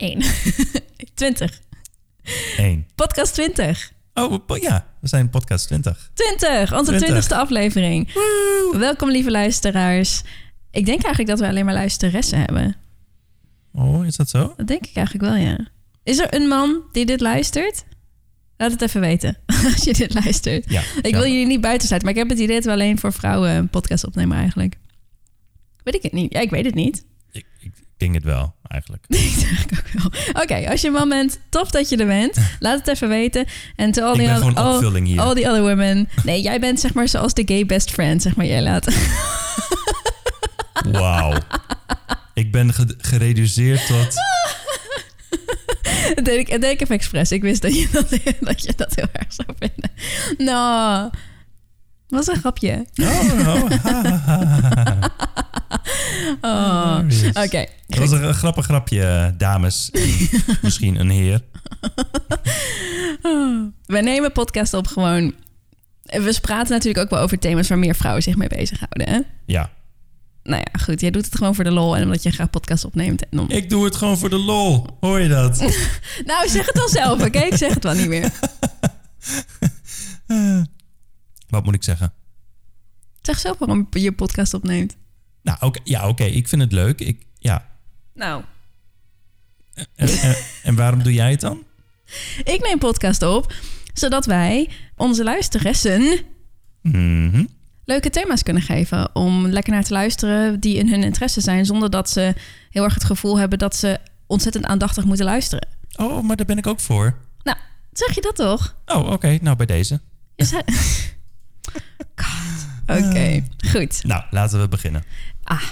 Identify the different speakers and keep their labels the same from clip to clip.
Speaker 1: één. 20.
Speaker 2: Eén.
Speaker 1: Podcast 20.
Speaker 2: Oh, ja, we zijn podcast 20.
Speaker 1: 20, onze
Speaker 2: 20.
Speaker 1: 20ste aflevering. Welkom, lieve luisteraars. Ik denk eigenlijk dat we alleen maar luisteressen hebben.
Speaker 2: Oh, is dat zo?
Speaker 1: Dat denk ik eigenlijk wel, ja. Is er een man die dit luistert? Laat het even weten, als je dit luistert.
Speaker 2: Ja.
Speaker 1: Ik wil jullie niet buitensluiten, maar ik heb het idee dat we alleen voor vrouwen een podcast opnemen eigenlijk. Weet ik het niet? Ja, ik weet het niet.
Speaker 2: Denk het wel, eigenlijk.
Speaker 1: Ik denk ook wel. Oké, als je een man bent, tof dat je er bent. Laat het even weten. En to all
Speaker 2: Ik
Speaker 1: the other,
Speaker 2: gewoon
Speaker 1: all,
Speaker 2: opvulling hier.
Speaker 1: all the other women. Nee, jij bent zeg maar zoals de gay best friend, zeg maar. Jij laat.
Speaker 2: Wauw. Ik ben ge- gereduceerd tot...
Speaker 1: Dat deed ik, dat deed ik even expres. Ik wist dat je dat, dat je dat heel erg zou vinden. Nou, was een grapje.
Speaker 2: Oh, oh.
Speaker 1: Oh.
Speaker 2: Yes.
Speaker 1: Oké,
Speaker 2: Dat was een, een grappig grapje, dames. Misschien een heer.
Speaker 1: we nemen podcast op gewoon. We praten natuurlijk ook wel over thema's waar meer vrouwen zich mee bezighouden. Hè?
Speaker 2: Ja.
Speaker 1: Nou ja, goed. Jij doet het gewoon voor de lol en omdat je graag podcast opneemt. En.
Speaker 2: Ik doe het gewoon voor de lol. Hoor je dat?
Speaker 1: Nou, zeg het dan zelf, oké? Ik zeg het wel niet meer.
Speaker 2: Wat moet ik zeggen?
Speaker 1: Zeg zelf waarom je je podcast opneemt.
Speaker 2: Nou, oké. ja, oké. Ik vind het leuk. Ik, ja.
Speaker 1: Nou,
Speaker 2: En, en, en waarom doe jij het dan?
Speaker 1: ik neem podcast op zodat wij onze luisteressen
Speaker 2: Mhm.
Speaker 1: leuke thema's kunnen geven om lekker naar te luisteren die in hun interesse zijn, zonder dat ze heel erg het gevoel hebben dat ze ontzettend aandachtig moeten luisteren.
Speaker 2: Oh, maar daar ben ik ook voor.
Speaker 1: Nou, zeg je dat toch?
Speaker 2: Oh, oké. Nou, bij deze.
Speaker 1: Zei... God. Oké, goed.
Speaker 2: Nou, laten we beginnen.
Speaker 1: Ah,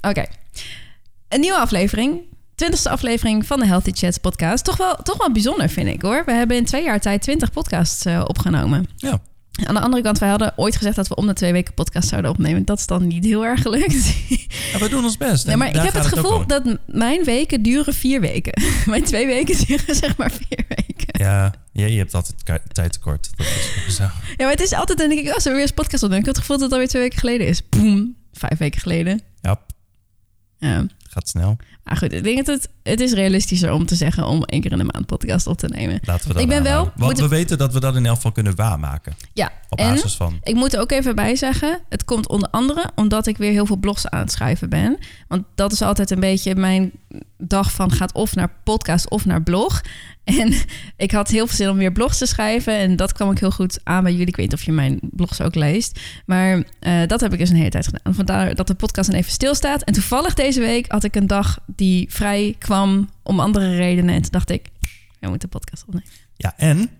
Speaker 1: oké. Een nieuwe aflevering. Twintigste aflevering van de Healthy Chats podcast. Toch wel, toch wel bijzonder, vind ik hoor. We hebben in twee jaar tijd twintig podcasts eh, opgenomen.
Speaker 2: Ja.
Speaker 1: Aan de andere kant, wij hadden ooit gezegd dat we om de twee weken podcast zouden opnemen. Dat is dan niet heel erg gelukt.
Speaker 2: ja we doen ons best.
Speaker 1: Maar ik heb het gevoel dat mijn weken duren vier weken. Mijn twee weken duren zeg maar vier weken.
Speaker 2: Ja, ja, je hebt altijd tijd tekort. Dat is zo.
Speaker 1: Ja, maar het is altijd, dan denk ik, oh, zo weer eens podcast opnemen. Ik heb het gevoel dat het alweer twee weken geleden is. Boom, vijf weken geleden.
Speaker 2: Ja,
Speaker 1: Ja.
Speaker 2: gaat snel.
Speaker 1: Maar goed, ik denk dat het, het is realistischer om te zeggen om één keer in de maand podcast op te nemen.
Speaker 2: Laten we dat
Speaker 1: Ik ben wel-
Speaker 2: aanhouden. Want we weten dat we dat in elk geval kunnen waarmaken.
Speaker 1: Ja,
Speaker 2: Op
Speaker 1: en
Speaker 2: basis van...
Speaker 1: ik moet er ook even bij zeggen, het komt onder andere omdat ik weer heel veel blogs aan het schrijven ben. Want dat is altijd een beetje mijn dag van gaat of naar podcast of naar blog. En ik had heel veel zin om weer blogs te schrijven. En dat kwam ook heel goed aan bij jullie. Ik weet niet of je mijn blogs ook leest. Maar eh, dat heb ik dus een hele tijd gedaan. Vandaar dat de podcast dan even stilstaat. En toevallig deze week had ik een dag die vrij kwam om andere redenen. En toen dacht ik, we moeten een podcast opnemen.
Speaker 2: Ja, en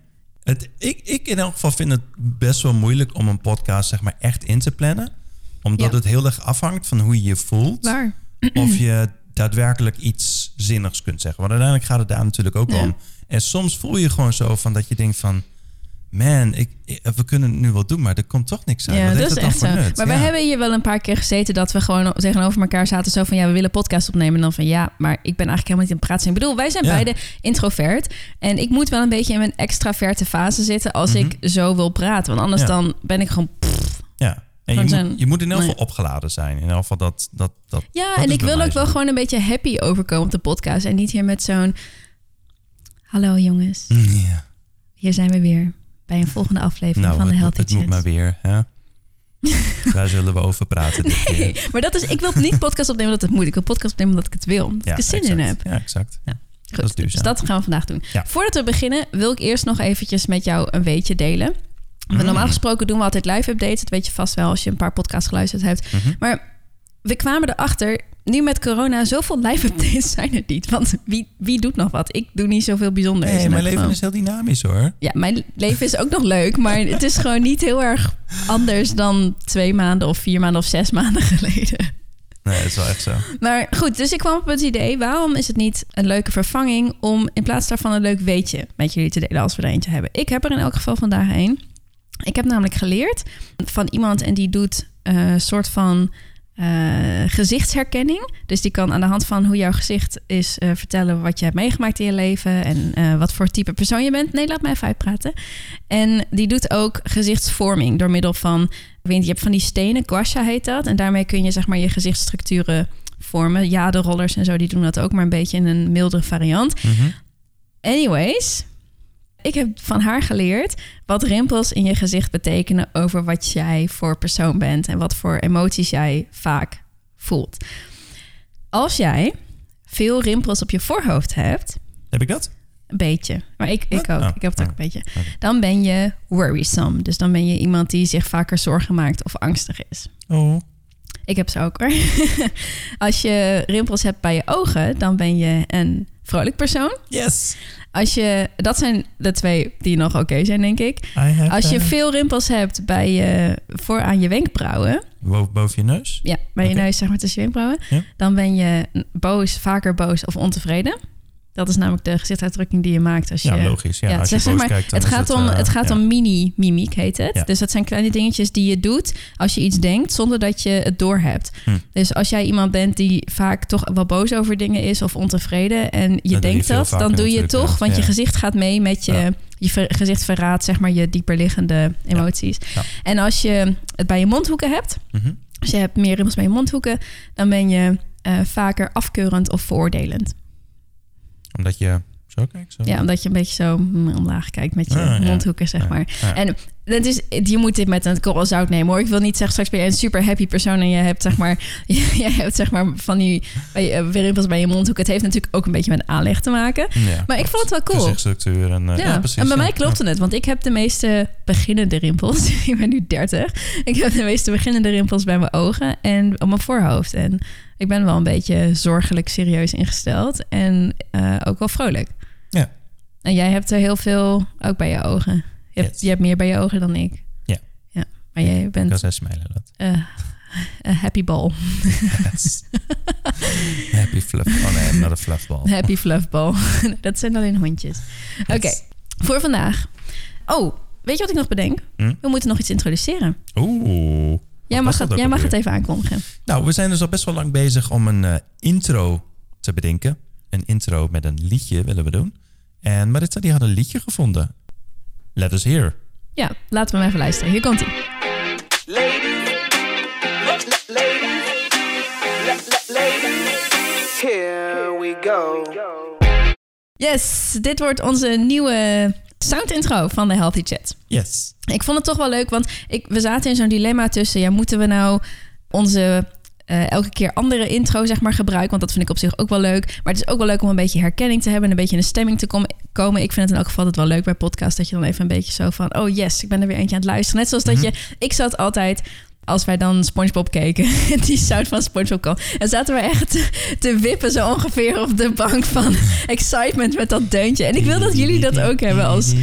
Speaker 2: het, ik, ik in elk geval vind het best wel moeilijk om een podcast zeg maar echt in te plannen. Omdat
Speaker 1: Ja.
Speaker 2: het heel erg afhangt van hoe je je voelt.
Speaker 1: Waar?
Speaker 2: Of je daadwerkelijk iets zinnigs kunt zeggen. Want uiteindelijk gaat het daar natuurlijk ook
Speaker 1: Ja.
Speaker 2: om. En soms voel je gewoon zo van dat je denkt van... Man, ik, ik- we kunnen het nu wel doen, maar er komt toch niks uit.
Speaker 1: Ja,
Speaker 2: Wat
Speaker 1: dat is
Speaker 2: het
Speaker 1: echt zo.
Speaker 2: nut?
Speaker 1: Maar
Speaker 2: Ja.
Speaker 1: wij hebben hier wel een paar keer gezeten dat we gewoon tegenover elkaar zaten. Zo van ja, we willen podcast opnemen. En dan van ja, maar ik ben eigenlijk helemaal niet in het praten. Ik bedoel, wij zijn
Speaker 2: Ja.
Speaker 1: beide introvert. En ik moet wel een beetje in mijn extraverte fase zitten als ik zo wil praten. Want anders
Speaker 2: Mhm. Ja.
Speaker 1: dan ben ik gewoon. pff.
Speaker 2: Ja, en je moet, je moet in elk
Speaker 1: Nee.
Speaker 2: geval opgeladen zijn. In elk geval dat... dat, dat
Speaker 1: Ja,
Speaker 2: dat
Speaker 1: en ik wil ook wel gewoon een beetje happy overkomen op de podcast. En niet hier met zo'n. Hallo jongens,
Speaker 2: Ja.
Speaker 1: hier zijn we weer bij een volgende aflevering
Speaker 2: Nou,
Speaker 1: van de Healthy
Speaker 2: het moet maar weer. Hè? Daar zullen we over praten dit keer.
Speaker 1: Nee, maar dat is, ik wil niet podcast opnemen omdat het moet. Ik wil podcast opnemen omdat ik het wil. Omdat ik er zin in heb.
Speaker 2: Ja, exact.
Speaker 1: Ja.
Speaker 2: Dat is
Speaker 1: Goed, dus dat gaan we vandaag doen.
Speaker 2: Ja.
Speaker 1: Voordat we beginnen wil ik eerst nog eventjes met jou een weetje delen. Want Normaal gesproken doen we altijd live updates. Dat weet je vast wel als je een paar podcasts geluisterd hebt.
Speaker 2: Mhm.
Speaker 1: Maar we kwamen erachter, nu met corona, zoveel live updates zijn er niet. Want wie, wie doet nog wat? Ik doe niet zoveel bijzonders.
Speaker 2: Nee, mijn leven is heel dynamisch hoor.
Speaker 1: Ja, mijn leven is ook nog leuk, maar het is gewoon niet heel erg anders dan twee maanden of vier maanden of zes maanden geleden.
Speaker 2: Nee, dat is wel echt zo.
Speaker 1: Maar goed, dus ik kwam op het idee... waarom is het niet een leuke vervanging... om in plaats daarvan een leuk weetje met jullie te delen... als we er eentje hebben. Ik heb er in elk geval vandaag een. Ik heb namelijk geleerd van iemand... en die doet eh, een soort van eh, gezichtsherkenning. Dus die kan aan de hand van hoe jouw gezicht is... eh, vertellen wat je hebt meegemaakt in je leven... en eh, wat voor type persoon je bent. Nee, laat mij even uitpraten. En die doet ook gezichtsvorming door middel van... Ik weet je hebt van die stenen, guasha heet dat. En daarmee kun je zeg maar je gezichtsstructuren vormen. Ja, de rollers en zo, die doen dat ook, maar een beetje in een mildere variant.
Speaker 2: Mhm.
Speaker 1: Anyways, ik heb van haar geleerd wat rimpels in je gezicht betekenen over wat jij voor persoon bent en wat voor emoties jij vaak voelt. Als jij veel rimpels op je voorhoofd hebt,
Speaker 2: Heb ik dat?
Speaker 1: een beetje, maar ik, ik ook,
Speaker 2: Oh,
Speaker 1: ik heb het ook
Speaker 2: oh,
Speaker 1: een beetje,
Speaker 2: oké.
Speaker 1: dan ben je worrisome. Dus dan ben je iemand die zich vaker zorgen maakt of angstig is.
Speaker 2: Oh.
Speaker 1: Ik heb ze ook hoor. Als je rimpels hebt bij je ogen, dan ben je een vrolijk persoon.
Speaker 2: Yes.
Speaker 1: Als je, dat zijn de twee die nog oké zijn, denk ik. Als je veel rimpels hebt bij je, voor aan je wenkbrauwen,
Speaker 2: Boven, boven je neus?
Speaker 1: ja, bij je neus, zeg maar tussen je wenkbrauwen,
Speaker 2: Ja.
Speaker 1: dan ben je boos, vaker boos of ontevreden. Dat is namelijk de gezichtsuitdrukking die je maakt als je.
Speaker 2: Ja, logisch. Ja,
Speaker 1: Ja,
Speaker 2: als je
Speaker 1: zeg maar,
Speaker 2: kijkt, dan
Speaker 1: het gaat om,
Speaker 2: eh,
Speaker 1: het gaat
Speaker 2: ja.
Speaker 1: om mini-mimiek, heet het.
Speaker 2: Ja.
Speaker 1: Dus dat zijn kleine dingetjes die je doet als je iets denkt zonder dat je het doorhebt.
Speaker 2: Hm.
Speaker 1: Dus als jij iemand bent die vaak toch wel boos over dingen is of ontevreden en je denkt dat, dan doe je
Speaker 2: natuurlijk,
Speaker 1: toch, want je gezicht gaat mee met je, je gezicht verraadt zeg maar je dieperliggende emoties.
Speaker 2: Ja.
Speaker 1: En als je het bij je mondhoeken hebt,
Speaker 2: Mhm.
Speaker 1: als je hebt meer rimpels bij je mondhoeken, dan ben je eh, vaker afkeurend of veroordelend.
Speaker 2: Omdat je zo kijkt? Zo.
Speaker 1: Ja, omdat je een beetje zo mm, omlaag kijkt met je
Speaker 2: Ah, ja.
Speaker 1: mondhoeken, zeg maar.
Speaker 2: Ja.
Speaker 1: En het is, je moet dit met een korrel zout nemen hoor. Ik wil niet zeggen, straks ben je een super happy persoon en je hebt zeg maar, je hebt zeg maar van die eh, rimpels bij je mondhoek. Het heeft natuurlijk ook een beetje met aanleg te maken. Maar ik vond het wel cool.
Speaker 2: Gezichtsstructuur en, eh,
Speaker 1: Ja,
Speaker 2: ja, precies.
Speaker 1: en bij mij klopte het, want ik heb de meeste beginnende rimpels. ik ben nu 30. Ik heb de meeste beginnende rimpels bij mijn ogen en op mijn voorhoofd. En ik ben wel een beetje zorgelijk serieus ingesteld en eh, ook wel vrolijk.
Speaker 2: Ja.
Speaker 1: En jij hebt er heel veel ook bij je ogen. Je hebt,
Speaker 2: Yes.
Speaker 1: je hebt meer bij je ogen dan ik.
Speaker 2: Ja.
Speaker 1: ja. Maar jij bent
Speaker 2: Kan smijlen dat.
Speaker 1: eh, een happy ball.
Speaker 2: Yes. Happy fluff. Oh nee, not a fluffball.
Speaker 1: Een happy fluffball. Dat zijn alleen hondjes. Oké, voor vandaag. Oh, weet je wat ik nog bedenk?
Speaker 2: Hm?
Speaker 1: We moeten nog iets introduceren.
Speaker 2: Oeh.
Speaker 1: Jij mag, het, jij mag het even aankondigen.
Speaker 2: Nou, we zijn dus al best wel lang bezig om een eh, intro te bedenken. Een intro met een liedje willen we doen. En Maritza die had een liedje gevonden. Let us hear.
Speaker 1: Ja, laten we hem even luisteren. Hier komt hij.
Speaker 3: Ladies, ladies, ladies, here we go.
Speaker 1: Yes, dit wordt onze nieuwe sound intro van de Healthy Chat.
Speaker 2: Yes.
Speaker 1: Ik vond het toch wel leuk, want ik, we zaten in zo'n dilemma tussen... ja, moeten we nou onze eh, elke keer andere intro zeg maar gebruiken? Want dat vind ik op zich ook wel leuk. Maar het is ook wel leuk om een beetje herkenning te hebben... en een beetje in een stemming te kom- komen. Ik vind het in elk geval altijd wel leuk bij podcast... dat je dan even een beetje zo van... oh yes, ik ben er weer eentje aan het luisteren. Net zoals dat je... Ik zat altijd... Als wij dan SpongeBob keken, die sound van SpongeBob kwam. En zaten we echt te, te wippen zo ongeveer op de bank van excitement met dat deuntje. En ik wil dat jullie dat ook hebben als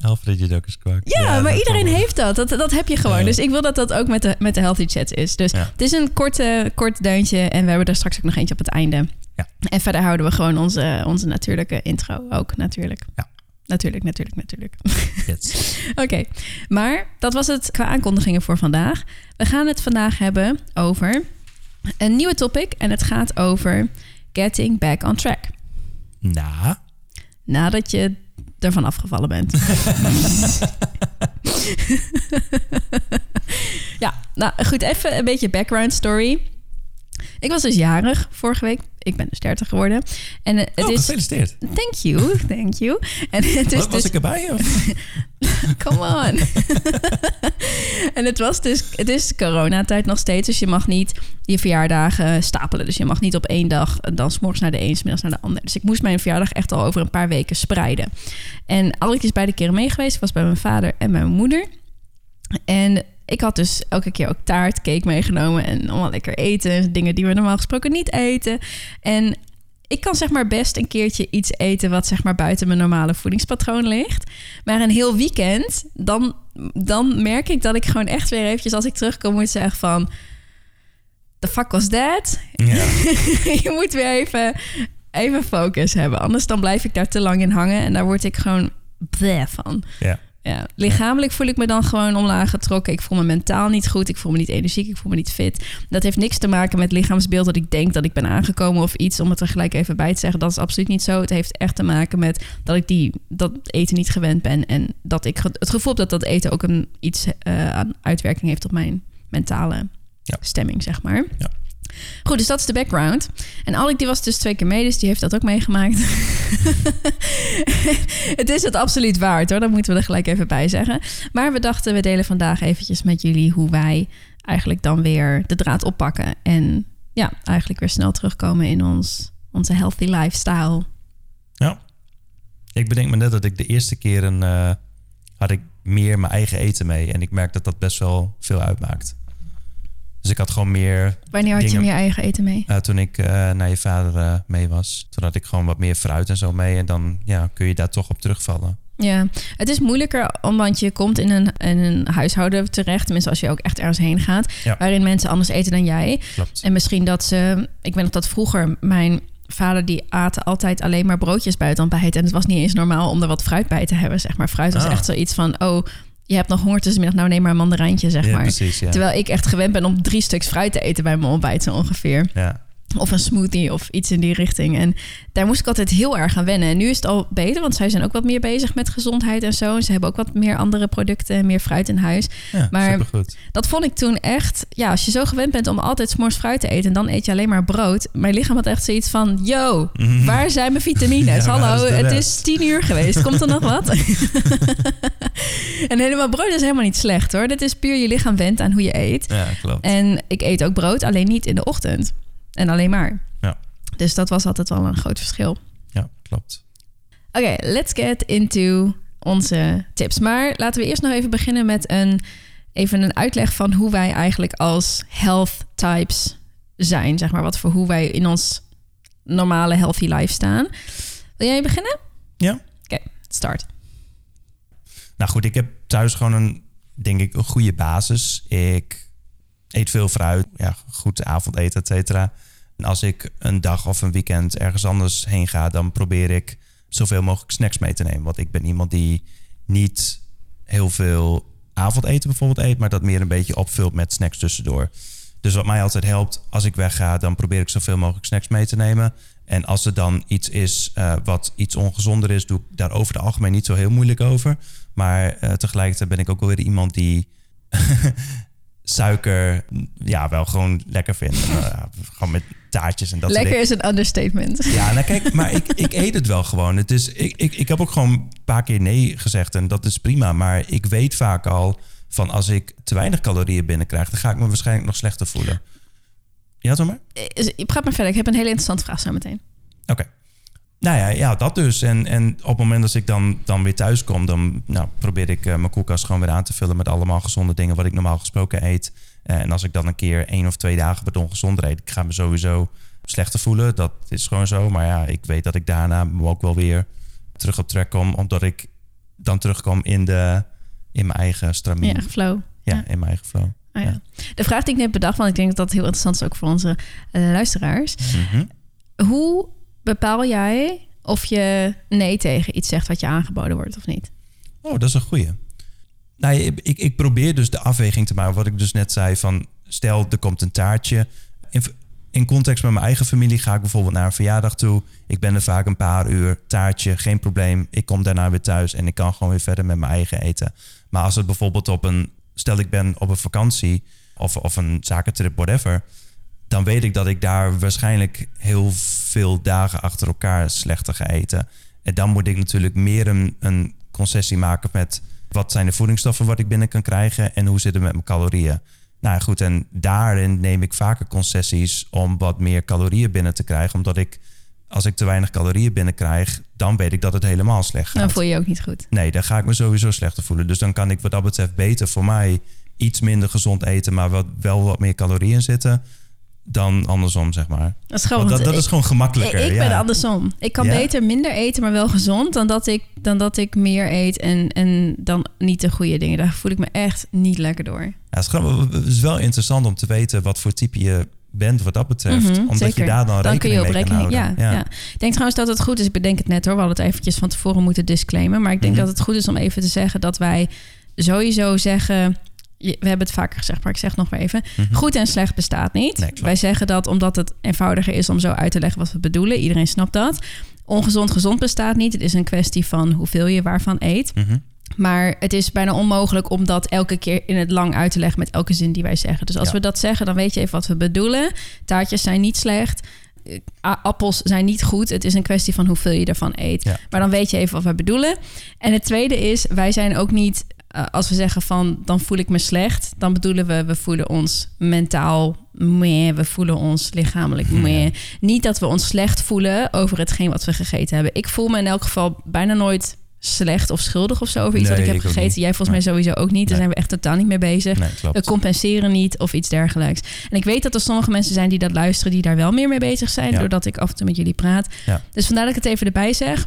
Speaker 2: Alfred Jokkers kwak.
Speaker 1: ja, maar
Speaker 2: dat
Speaker 1: iedereen
Speaker 2: wel.
Speaker 1: heeft dat. dat. Dat heb je gewoon.
Speaker 2: Ja.
Speaker 1: Dus ik wil dat dat ook met de, met de Healthy Chat is. Dus
Speaker 2: Ja.
Speaker 1: het is een korte, kort deuntje. En we hebben er straks ook nog eentje op het einde.
Speaker 2: Ja.
Speaker 1: En verder houden we gewoon onze, onze natuurlijke intro ook natuurlijk.
Speaker 2: Ja.
Speaker 1: Natuurlijk, natuurlijk, natuurlijk.
Speaker 2: Yes.
Speaker 1: Oké, maar dat was het qua aankondigingen voor vandaag. We gaan het vandaag hebben over een nieuwe topic. En het gaat over getting back on track.
Speaker 2: Nou,
Speaker 1: Nadat je ervan afgevallen bent. ja, nou goed, even een beetje background story. Ik was dus jarig vorige week. Ik ben dus 30 geworden. En eh, het
Speaker 2: oh,
Speaker 1: is.
Speaker 2: gefeliciteerd.
Speaker 1: Thank you, thank you. En het is
Speaker 2: Was,
Speaker 1: dus.
Speaker 2: ik erbij? Of?
Speaker 1: Come on. en het was dus, het is coronatijd nog steeds, dus je mag niet je verjaardagen stapelen. Dus je mag niet op één dag, eh, dan s'morgens naar de een, smiddags naar de ander. Dus ik moest mijn verjaardag echt al over een paar weken spreiden. En Alrik is beide keren mee geweest. Ik was bij mijn vader en mijn moeder. En ik had dus elke keer ook taart, cake meegenomen en allemaal lekker eten. Dingen die we normaal gesproken niet eten. En ik kan zeg maar best een keertje iets eten wat zeg maar buiten mijn normale voedingspatroon ligt. Maar een heel weekend, dan, dan merk ik dat ik gewoon echt weer eventjes als ik terugkom moet zeggen van... The fuck was that?
Speaker 2: Ja.
Speaker 1: je moet weer even, even focus hebben. Anders dan blijf ik daar te lang in hangen en daar word ik gewoon bleh van.
Speaker 2: ja.
Speaker 1: Ja, lichamelijk voel ik me dan gewoon omlaag getrokken. Ik voel me mentaal niet goed. Ik voel me niet energiek. Ik voel me niet fit. Dat heeft niks te maken met lichaamsbeeld dat ik denk dat ik ben aangekomen of iets. Om het er gelijk even bij te zeggen. Dat is absoluut niet zo. Het heeft echt te maken met dat ik die, dat eten niet gewend ben. En dat ik het gevoel heb dat dat eten ook een, iets eh, aan uitwerking heeft op mijn mentale
Speaker 2: Ja.
Speaker 1: stemming, zeg maar.
Speaker 2: Ja.
Speaker 1: Goed, dus dat is de background. En Alec die was dus twee keer mee, dus die heeft dat ook meegemaakt. het is het absoluut waard hoor, dat moeten we er gelijk even bij zeggen. Maar we dachten, we delen vandaag eventjes met jullie hoe wij eigenlijk dan weer de draad oppakken. En ja, eigenlijk weer snel terugkomen in ons, onze healthy lifestyle.
Speaker 2: Ja. Ik bedenk me net dat ik de eerste keer een, eh, had ik meer mijn eigen eten mee. En ik merk dat dat best wel veel uitmaakt. Dus ik had gewoon meer...
Speaker 1: Wanneer had je meer eigen eten mee?
Speaker 2: eh, toen ik eh, naar je vader eh, mee was. Toen had ik gewoon wat meer fruit en zo mee. En dan ja, kun je daar toch op terugvallen.
Speaker 1: Ja, het is moeilijker omdat je komt in een, in een huishouden terecht. Tenminste, als je ook echt ergens heen gaat.
Speaker 2: Ja.
Speaker 1: Waarin mensen anders eten dan jij.
Speaker 2: Klopt.
Speaker 1: En misschien dat ze... Ik weet nog dat vroeger mijn vader die aten altijd alleen maar broodjes bij het ontbijt. En het was niet eens normaal om er wat fruit bij te hebben, zeg maar. Fruit was
Speaker 2: Ah.
Speaker 1: echt zoiets van... Oh, je hebt nog honger tussenmiddag. Nou, neem maar een mandarijntje, zeg
Speaker 2: ja,
Speaker 1: maar.
Speaker 2: precies. Ja.
Speaker 1: Terwijl ik echt gewend ben om drie stuks fruit te eten bij mijn ontbijt zo ongeveer.
Speaker 2: ja.
Speaker 1: Of een smoothie of iets in die richting. En daar moest ik altijd heel erg aan wennen. En nu is het al beter, want zij zijn ook wat meer bezig met gezondheid en zo. En ze hebben ook wat meer andere producten en meer fruit in huis.
Speaker 2: ja
Speaker 1: Maar-
Speaker 2: supergoed.
Speaker 1: Dat vond ik toen echt... Ja, als je zo gewend bent om altijd s'mores fruit te eten... en dan eet je alleen maar brood. Mijn lichaam had echt zoiets van... Yo, waar zijn mijn vitamines?
Speaker 2: Ja,
Speaker 1: Hallo,
Speaker 2: is
Speaker 1: het is tien uur geweest. Komt er nog wat? en helemaal brood is helemaal niet slecht hoor. Dit is puur je lichaam went aan hoe je eet.
Speaker 2: Ja, klopt.
Speaker 1: En ik eet ook brood, alleen niet in de ochtend. En alleen maar.
Speaker 2: Ja.
Speaker 1: Dus dat was altijd wel een groot verschil.
Speaker 2: Ja, klopt.
Speaker 1: Oké, let's get into onze tips. Maar laten we eerst nog even beginnen met een, even een uitleg van hoe wij eigenlijk als health types zijn. Zeg maar wat voor hoe wij in ons normale healthy life staan. Wil jij beginnen?
Speaker 2: Ja.
Speaker 1: Oké, start.
Speaker 2: Nou goed, ik heb thuis gewoon een, denk ik, een goede basis. Ik eet veel fruit, ja, goed avondeten, et cetera. En als ik een dag of een weekend ergens anders heen ga, dan probeer ik zoveel mogelijk snacks mee te nemen. Want ik ben iemand die niet heel veel avondeten bijvoorbeeld eet, maar dat meer een beetje opvult met snacks tussendoor. Dus wat mij altijd helpt, als ik wegga, dan probeer ik zoveel mogelijk snacks mee te nemen. En als er dan iets is eh, wat iets ongezonder is, doe ik daar over het algemeen niet zo heel moeilijk over. Maar eh, tegelijkertijd ben ik ook wel weer iemand die suiker ja, wel gewoon lekker vindt. Eh, gewoon met taartjes en dat soort
Speaker 1: Lekker is een understatement.
Speaker 2: Ja, nou kijk, maar ik, ik eet het wel gewoon. Het is, ik, ik, ik heb ook gewoon een paar keer nee gezegd en dat is prima. Maar ik weet vaak al van als ik te weinig calorieën binnenkrijg, dan ga ik me waarschijnlijk nog slechter voelen. Ja, toch maar?
Speaker 1: Eh, Praat maar verder. Ik heb een hele interessante vraag zo meteen.
Speaker 2: Oké. Nou ja, ja, dat dus. En, en op het moment dat ik dan, dan weer thuis kom, dan nou, probeer ik eh, mijn koelkast gewoon weer aan te vullen met allemaal gezonde dingen wat ik normaal gesproken eet. Eh, en als ik dan een keer één of twee dagen wat ongezonder eet, ik ga me sowieso slechter voelen. Dat is gewoon zo. Maar ja, ik weet dat ik daarna me ook wel weer terug op trek kom, omdat ik dan terugkom in, de, in mijn eigen stramien.
Speaker 1: Ja, flow. ja.
Speaker 2: in mijn eigen flow.
Speaker 1: Oh, ja.
Speaker 2: Ja.
Speaker 1: De vraag die ik net bedacht, want ik denk dat dat heel interessant is ook voor onze eh, luisteraars.
Speaker 2: Mhm.
Speaker 1: Hoe bepaal jij of je nee tegen iets zegt wat je aangeboden wordt of niet?
Speaker 2: Oh, dat is een goeie. Nou, ik, ik, probeer dus de afweging te maken. Wat ik dus net zei van... stel, er komt een taartje. In, in context met mijn eigen familie ga ik bijvoorbeeld naar een verjaardag toe. Ik ben er vaak een paar uur. Taartje, geen probleem. Ik kom daarna weer thuis en ik kan gewoon weer verder met mijn eigen eten. Maar als het bijvoorbeeld op een... stel, ik ben op een vakantie of, of een zakentrip, whatever... dan weet ik dat ik daar waarschijnlijk heel veel dagen achter elkaar slechter ga eten. En dan moet ik natuurlijk meer een, een concessie maken met wat zijn de voedingsstoffen wat ik binnen kan krijgen en hoe zit het met mijn calorieën. Nou goed, en daarin neem ik vaker concessies om wat meer calorieën binnen te krijgen, omdat ik als ik te weinig calorieën binnenkrijg, dan weet ik dat het helemaal slecht gaat.
Speaker 1: Dan voel je je ook niet goed.
Speaker 2: Nee, dan ga ik me sowieso slechter voelen. Dus dan kan ik wat dat betreft beter voor mij iets minder gezond eten, maar wat, wel wat meer calorieën zitten, dan andersom, zeg maar.
Speaker 1: Dat is gewoon,
Speaker 2: dat, is gewoon gemakkelijker.
Speaker 1: Ik, ik
Speaker 2: ja.
Speaker 1: ben andersom. Ik kan
Speaker 2: Ja?
Speaker 1: beter minder eten, maar wel gezond, dan dat ik, dan dat ik meer eet en, en dan niet de goede dingen. Daar voel ik me echt niet lekker door.
Speaker 2: Ja, het, is gewoon- het is wel interessant om te weten wat voor type je bent wat dat betreft.
Speaker 1: Mhm,
Speaker 2: omdat
Speaker 1: zeker.
Speaker 2: je daar dan,
Speaker 1: Dan kun je
Speaker 2: rekening
Speaker 1: op
Speaker 2: mee
Speaker 1: rekening. ja. Ik denk trouwens dat het goed is. Ik bedenk het net hoor. We hadden het eventjes van tevoren moeten disclaimen. Maar ik denk
Speaker 2: Mhm.
Speaker 1: dat het goed is om even te zeggen dat wij sowieso zeggen. Je- We hebben het vaker gezegd, maar ik zeg het nog maar even.
Speaker 2: Mhm.
Speaker 1: Goed en slecht bestaat niet.
Speaker 2: Nee,
Speaker 1: wij zeggen dat omdat het eenvoudiger is om zo uit te leggen wat we bedoelen. Iedereen snapt dat. Ongezond gezond bestaat niet. Het is een kwestie van hoeveel je waarvan eet.
Speaker 2: Mhm.
Speaker 1: Maar het is bijna onmogelijk om dat elke keer in het lang uit te leggen met elke zin die wij zeggen. Dus als
Speaker 2: Ja.
Speaker 1: we dat zeggen, dan weet je even wat we bedoelen. Taartjes zijn niet slecht. Eh, Appels zijn niet goed. Het is een kwestie van hoeveel je ervan eet.
Speaker 2: Ja.
Speaker 1: Maar dan weet je even wat we bedoelen. En het tweede is, wij zijn ook niet, eh, als we zeggen van dan voel ik me slecht, dan bedoelen we, we voelen ons mentaal meh, we voelen ons lichamelijk meh. Niet dat we ons slecht voelen over hetgeen wat we gegeten hebben. Ik voel me in elk geval bijna nooit slecht of schuldig of zo over iets
Speaker 2: Nee,
Speaker 1: wat ik heb
Speaker 2: ik
Speaker 1: gegeten. Jij volgens mij sowieso ook niet. Daar
Speaker 2: Nee.
Speaker 1: zijn we echt totaal niet mee bezig. We compenseren niet of iets dergelijks. En ik weet dat er sommige mensen zijn die dat luisteren, die daar wel meer mee bezig zijn,
Speaker 2: Ja.
Speaker 1: doordat ik af en toe met jullie praat.
Speaker 2: Ja.
Speaker 1: Dus vandaar dat ik het even erbij zeg.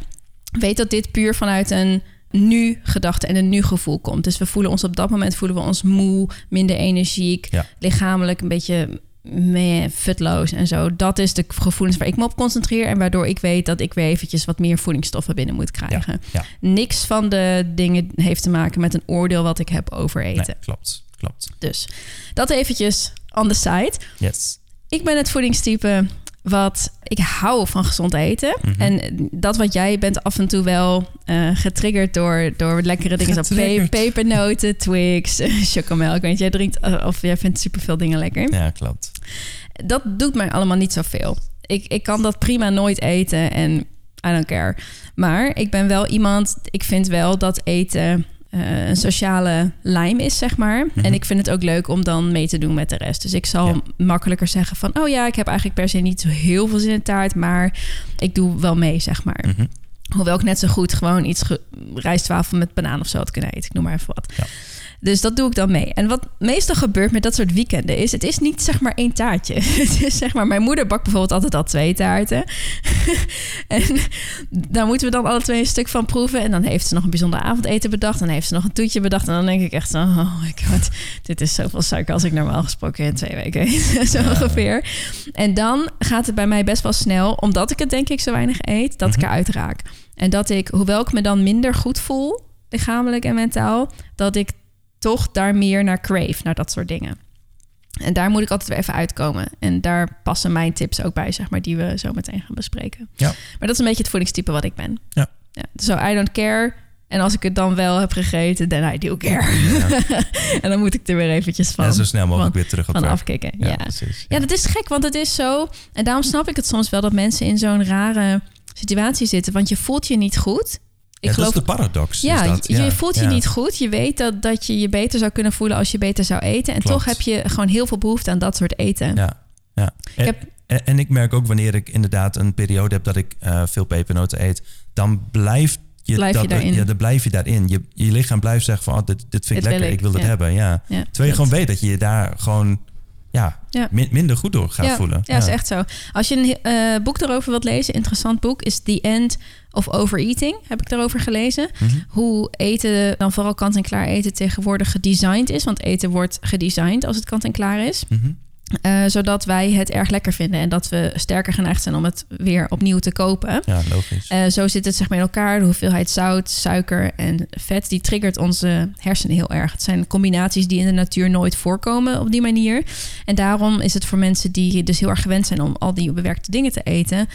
Speaker 1: Weet dat dit puur vanuit een nu-gedachte en een nu-gevoel komt. Dus we voelen ons op dat moment voelen we ons moe, minder energiek,
Speaker 2: Ja.
Speaker 1: lichamelijk een beetje meh, futloos en zo. Dat is de gevoelens waar ik me op concentreer en waardoor ik weet dat ik weer eventjes wat meer voedingsstoffen binnen moet krijgen.
Speaker 2: Ja.
Speaker 1: Niks van de dingen heeft te maken met een oordeel wat ik heb over eten.
Speaker 2: Nee, klopt. Klopt.
Speaker 1: Dus dat eventjes on the side.
Speaker 2: Yes.
Speaker 1: Ik ben het voedingstype wat ik hou van gezond eten.
Speaker 2: Mhm.
Speaker 1: En dat wat jij bent af en toe wel eh, getriggerd door, door lekkere dingen zoals pe pepernoten, Twix, chocomel. Ik weet, jij drinkt eh, of jij vindt superveel dingen lekker.
Speaker 2: Ja, klopt.
Speaker 1: Dat doet mij allemaal niet zoveel. Ik, ik kan dat prima nooit eten en I don't care. Maar ik ben wel iemand, ik vind wel dat eten eh, een sociale lijm is, zeg maar.
Speaker 2: Mhm.
Speaker 1: En ik vind het ook leuk om dan mee te doen met de rest. Dus ik zal
Speaker 2: Ja.
Speaker 1: makkelijker zeggen van... oh ja, ik heb eigenlijk per se niet zo heel veel zin in taart... maar ik doe wel mee, zeg maar.
Speaker 2: Mhm.
Speaker 1: Hoewel ik net zo goed gewoon iets rijstwafel met banaan of zo had kunnen eten. Ik noem maar even wat.
Speaker 2: Ja.
Speaker 1: Dus dat doe ik dan mee. En wat meestal gebeurt met dat soort weekenden is... het is niet zeg maar één taartje. Het is zeg maar... Mijn moeder bakt bijvoorbeeld altijd al twee taarten. en daar moeten we dan alle twee een stuk van proeven. En dan heeft ze nog een bijzonder avondeten bedacht. Dan heeft ze nog een toetje bedacht. En dan denk ik echt zo... Oh my god, dit is zoveel suiker als ik normaal gesproken in twee weken eet. zo ongeveer. En dan gaat het bij mij best wel snel... omdat ik het denk ik zo weinig eet... dat ik eruit raak. En dat ik, hoewel ik me dan minder goed voel... lichamelijk en mentaal... dat ik toch daar meer naar crave, naar dat soort dingen. En daar moet ik altijd weer even uitkomen. En daar passen mijn tips ook bij, zeg maar, die we zo meteen gaan bespreken.
Speaker 2: Ja.
Speaker 1: Maar dat is een beetje het voedingstype wat ik ben.
Speaker 2: Ja.
Speaker 1: ja so I don't care. En als ik het dan wel heb gegeten, then I do care. en dan moet ik er weer eventjes van,
Speaker 2: en zo snel mogelijk
Speaker 1: van,
Speaker 2: weer terug op
Speaker 1: van afkicken. Ja, ja.
Speaker 2: precies.
Speaker 1: dat is gek, want het is zo... En daarom snap ik het soms wel dat mensen in zo'n rare situatie zitten. Want je voelt je niet goed. Ik
Speaker 2: Ja,
Speaker 1: geloof
Speaker 2: dat is de paradox.
Speaker 1: ja,
Speaker 2: is dat.
Speaker 1: je- je voelt je
Speaker 2: ja.
Speaker 1: niet goed. Je weet dat, dat je je beter zou kunnen voelen als je beter zou eten. En
Speaker 2: Klopt.
Speaker 1: toch heb je gewoon heel veel behoefte aan dat soort eten.
Speaker 2: Ja, ja. En,
Speaker 1: heb-
Speaker 2: en, en ik merk ook wanneer ik inderdaad een periode heb dat ik eh, veel pepernoten eet, dan blijft je,
Speaker 1: Blijf je
Speaker 2: dat,
Speaker 1: daarin.
Speaker 2: Ja, dan blijf je daarin. Je, je lichaam blijft zeggen van, oh, dit, dit vind ik
Speaker 1: Dit wil
Speaker 2: lekker, ik,
Speaker 1: ik,
Speaker 2: wil het
Speaker 1: ja.
Speaker 2: hebben. Ja. Terwijl je
Speaker 1: dat-
Speaker 2: gewoon weet dat je je daar gewoon ja,
Speaker 1: Ja.
Speaker 2: min- minder goed door gaat
Speaker 1: ja,
Speaker 2: voelen.
Speaker 1: Ja, is echt zo. Als je een eh, boek erover wilt lezen, interessant boek, is The End of Overeating. Heb ik daarover gelezen.
Speaker 2: Mhm.
Speaker 1: Hoe eten, dan vooral kant-en-klaar eten, tegenwoordig gedesigned is. Want eten wordt gedesigned als het kant-en-klaar is.
Speaker 2: Mhm.
Speaker 1: Eh, zodat wij het erg lekker vinden en dat we sterker geneigd zijn om het weer opnieuw te kopen.
Speaker 2: Ja, logisch.
Speaker 1: Eh, zo zit het zeg maar in elkaar. De hoeveelheid zout, suiker en vet, die triggert onze hersenen heel erg. Het zijn combinaties die in de natuur nooit voorkomen op die manier. En daarom is het voor mensen die dus heel erg gewend zijn om al die bewerkte dingen te eten,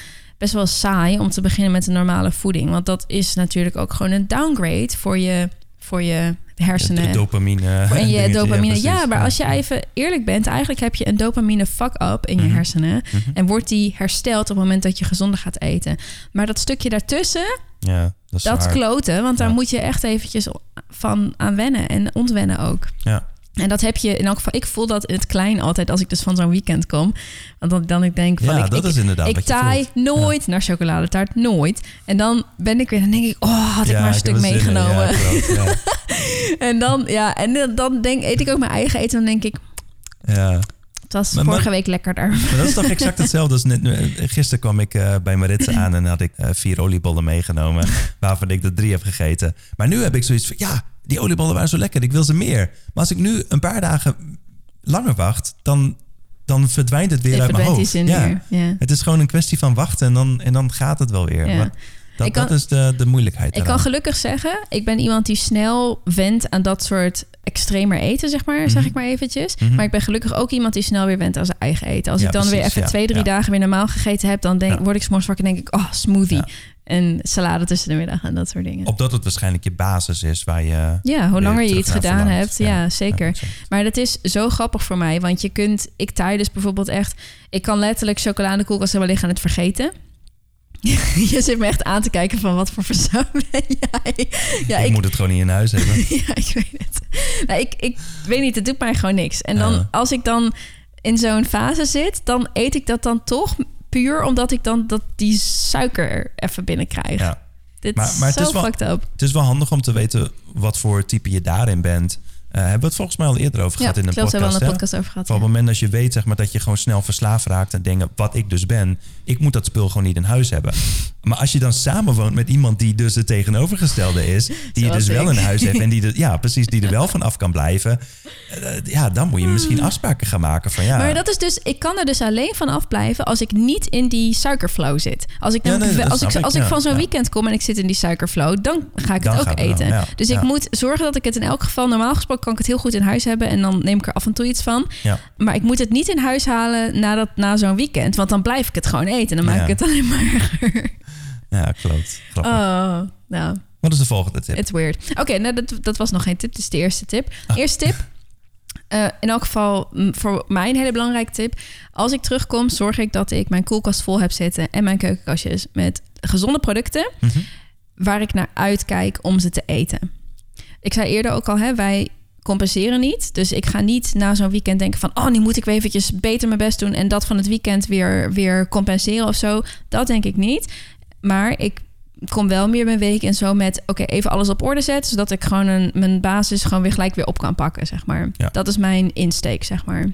Speaker 1: best wel saai om te beginnen met een normale voeding. Want dat is natuurlijk ook gewoon een downgrade voor je, voor je hersenen.
Speaker 2: de dopamine.
Speaker 1: En je dopamine. Ja, maar als je even eerlijk bent, eigenlijk heb je een dopamine fuck-up in je
Speaker 2: Mhm.
Speaker 1: hersenen. En wordt die hersteld op het moment dat je gezonder gaat eten. Maar dat stukje daartussen,
Speaker 2: Ja, dat is
Speaker 1: kloten. Want daar moet je echt eventjes van aan wennen en ontwennen ook.
Speaker 2: Ja.
Speaker 1: En dat heb je in elk geval. Ik voel dat in het klein altijd als ik dus van zo'n weekend kom. Want dan, dan ik denk van
Speaker 2: Ja,
Speaker 1: ik,
Speaker 2: dat
Speaker 1: ik,
Speaker 2: is inderdaad
Speaker 1: ik taai nooit naar chocoladetaart, nooit. En dan ben ik weer, dan denk ik, oh, had ik
Speaker 2: Ja,
Speaker 1: maar een stuk
Speaker 2: in.
Speaker 1: meegenomen. En dan, ja, en dan- denk, eet ik ook mijn eigen eten. En dan denk ik,
Speaker 2: Ja.
Speaker 1: Het was
Speaker 2: Maar-
Speaker 1: vorige
Speaker 2: maar-
Speaker 1: week lekkerder.
Speaker 2: Maar dat is toch exact hetzelfde als net, gisteren kwam ik eh, bij Maritza aan en had ik eh, vier oliebollen meegenomen, waarvan ik er drie heb gegeten. Maar nu heb ik zoiets van, ja, die oliebollen waren zo lekker, ik wil ze meer. Maar als ik nu een paar dagen langer wacht, dan, dan verdwijnt het weer
Speaker 1: Je
Speaker 2: uit mijn hoofd. ja. Het is gewoon een kwestie van wachten en dan, en dan gaat het wel weer.
Speaker 1: Ja.
Speaker 2: Maar Dat,
Speaker 1: Ik kan-
Speaker 2: dat is de, de moeilijkheid
Speaker 1: Ik kan gelukkig zeggen, ik ben iemand die snel wendt aan dat soort extremer eten, zeg maar, zeg
Speaker 2: Mhm.
Speaker 1: ik maar eventjes.
Speaker 2: Mhm.
Speaker 1: Maar ik ben gelukkig ook iemand die snel weer wendt aan zijn eigen eten. Als
Speaker 2: Ja,
Speaker 1: ik dan weer even
Speaker 2: ja,
Speaker 1: twee, drie
Speaker 2: ja.
Speaker 1: dagen weer normaal gegeten heb, dan denk, word ik s'morgens wakker en denk ik, oh, smoothie. En salade tussen de middag en dat soort dingen.
Speaker 2: Opdat het waarschijnlijk je basis is waar je...
Speaker 1: ja, hoe langer je iets gedaan
Speaker 2: verlangt.
Speaker 1: hebt. Ja, zeker. Maar dat is zo grappig voor mij. Want je kunt, ik taai dus bijvoorbeeld echt... Ik kan letterlijk chocola in de koelkast hebben liggen en het vergeten. je zit me echt aan te kijken van wat voor persoon ben jij? Ja,
Speaker 2: ik,
Speaker 1: ik,
Speaker 2: moet het gewoon niet in huis hebben.
Speaker 1: ja, ik weet het. Nou, ik, ik weet niet, het doet mij gewoon niks. En dan,
Speaker 2: Ja.
Speaker 1: als ik dan in zo'n fase zit, dan eet ik dat dan toch puur omdat ik dan dat die suiker even binnenkrijg.
Speaker 2: Ja.
Speaker 1: Dit
Speaker 2: Maar- maar
Speaker 1: is
Speaker 2: het
Speaker 1: zo
Speaker 2: is wel-
Speaker 1: fucked up.
Speaker 2: Het is wel handig om te weten wat voor type je daarin bent. Eh, hebben we het volgens mij al eerder over
Speaker 1: Ja,
Speaker 2: gehad in een
Speaker 1: klopt, hebben we
Speaker 2: podcast.
Speaker 1: al een podcast over gehad.
Speaker 2: Van
Speaker 1: ja.
Speaker 2: het moment dat je weet zeg maar, dat je gewoon snel verslaafd raakt en denkt, wat ik dus ben, ik moet dat spul gewoon niet in huis hebben. Maar als je dan samenwoont met iemand die dus het tegenovergestelde is, die je dus wel in huis heeft en die, de, ja, precies, die er wel van af kan blijven, eh, ja, dan moet je misschien afspraken gaan maken van ja.
Speaker 1: Hmm. Maar dat is dus, ik kan er dus alleen van afblijven als ik niet in die suikerflow zit. Als ik,
Speaker 2: Ja, nee,
Speaker 1: als ik, als ik
Speaker 2: ja,
Speaker 1: van zo'n
Speaker 2: ja.
Speaker 1: weekend kom en ik zit in die suikerflow, dan ga ik
Speaker 2: Dan
Speaker 1: het ook eten.
Speaker 2: ja,
Speaker 1: dus
Speaker 2: ja.
Speaker 1: ik moet zorgen dat ik het in elk geval, normaal gesproken kan ik het heel goed in huis hebben en dan neem ik er af en toe iets van.
Speaker 2: ja.
Speaker 1: Maar ik moet het niet in huis halen na, dat, na zo'n weekend, want dan blijf ik het gewoon eten en dan maak
Speaker 2: Ja.
Speaker 1: ik het alleen maar erger.
Speaker 2: ja, klopt. Grappig.
Speaker 1: Oh, nou.
Speaker 2: Wat is de volgende tip?
Speaker 1: It's weird. Oké, nou, dat, dat was nog geen tip. Dit is de eerste tip.
Speaker 2: Ah.
Speaker 1: Eerste tip. eh, in elk geval mm, voor mij een hele belangrijke tip. Als ik terugkom, zorg ik dat ik mijn koelkast vol heb zitten... en mijn keukenkastjes met gezonde producten...
Speaker 2: Mhm.
Speaker 1: waar ik naar uitkijk om ze te eten. Ik zei eerder ook al, hè, wij compenseren niet. Dus ik ga niet na zo'n weekend denken van... oh, nu moet ik weer eventjes beter mijn best doen... en dat van het weekend weer, weer compenseren of zo. Dat denk ik niet. Maar ik kom wel meer mijn week en zo met... oké, even alles op orde zetten... zodat ik gewoon een, mijn basis gewoon weer gelijk weer op kan pakken, zeg maar.
Speaker 2: Ja.
Speaker 1: Dat is mijn insteek, zeg maar.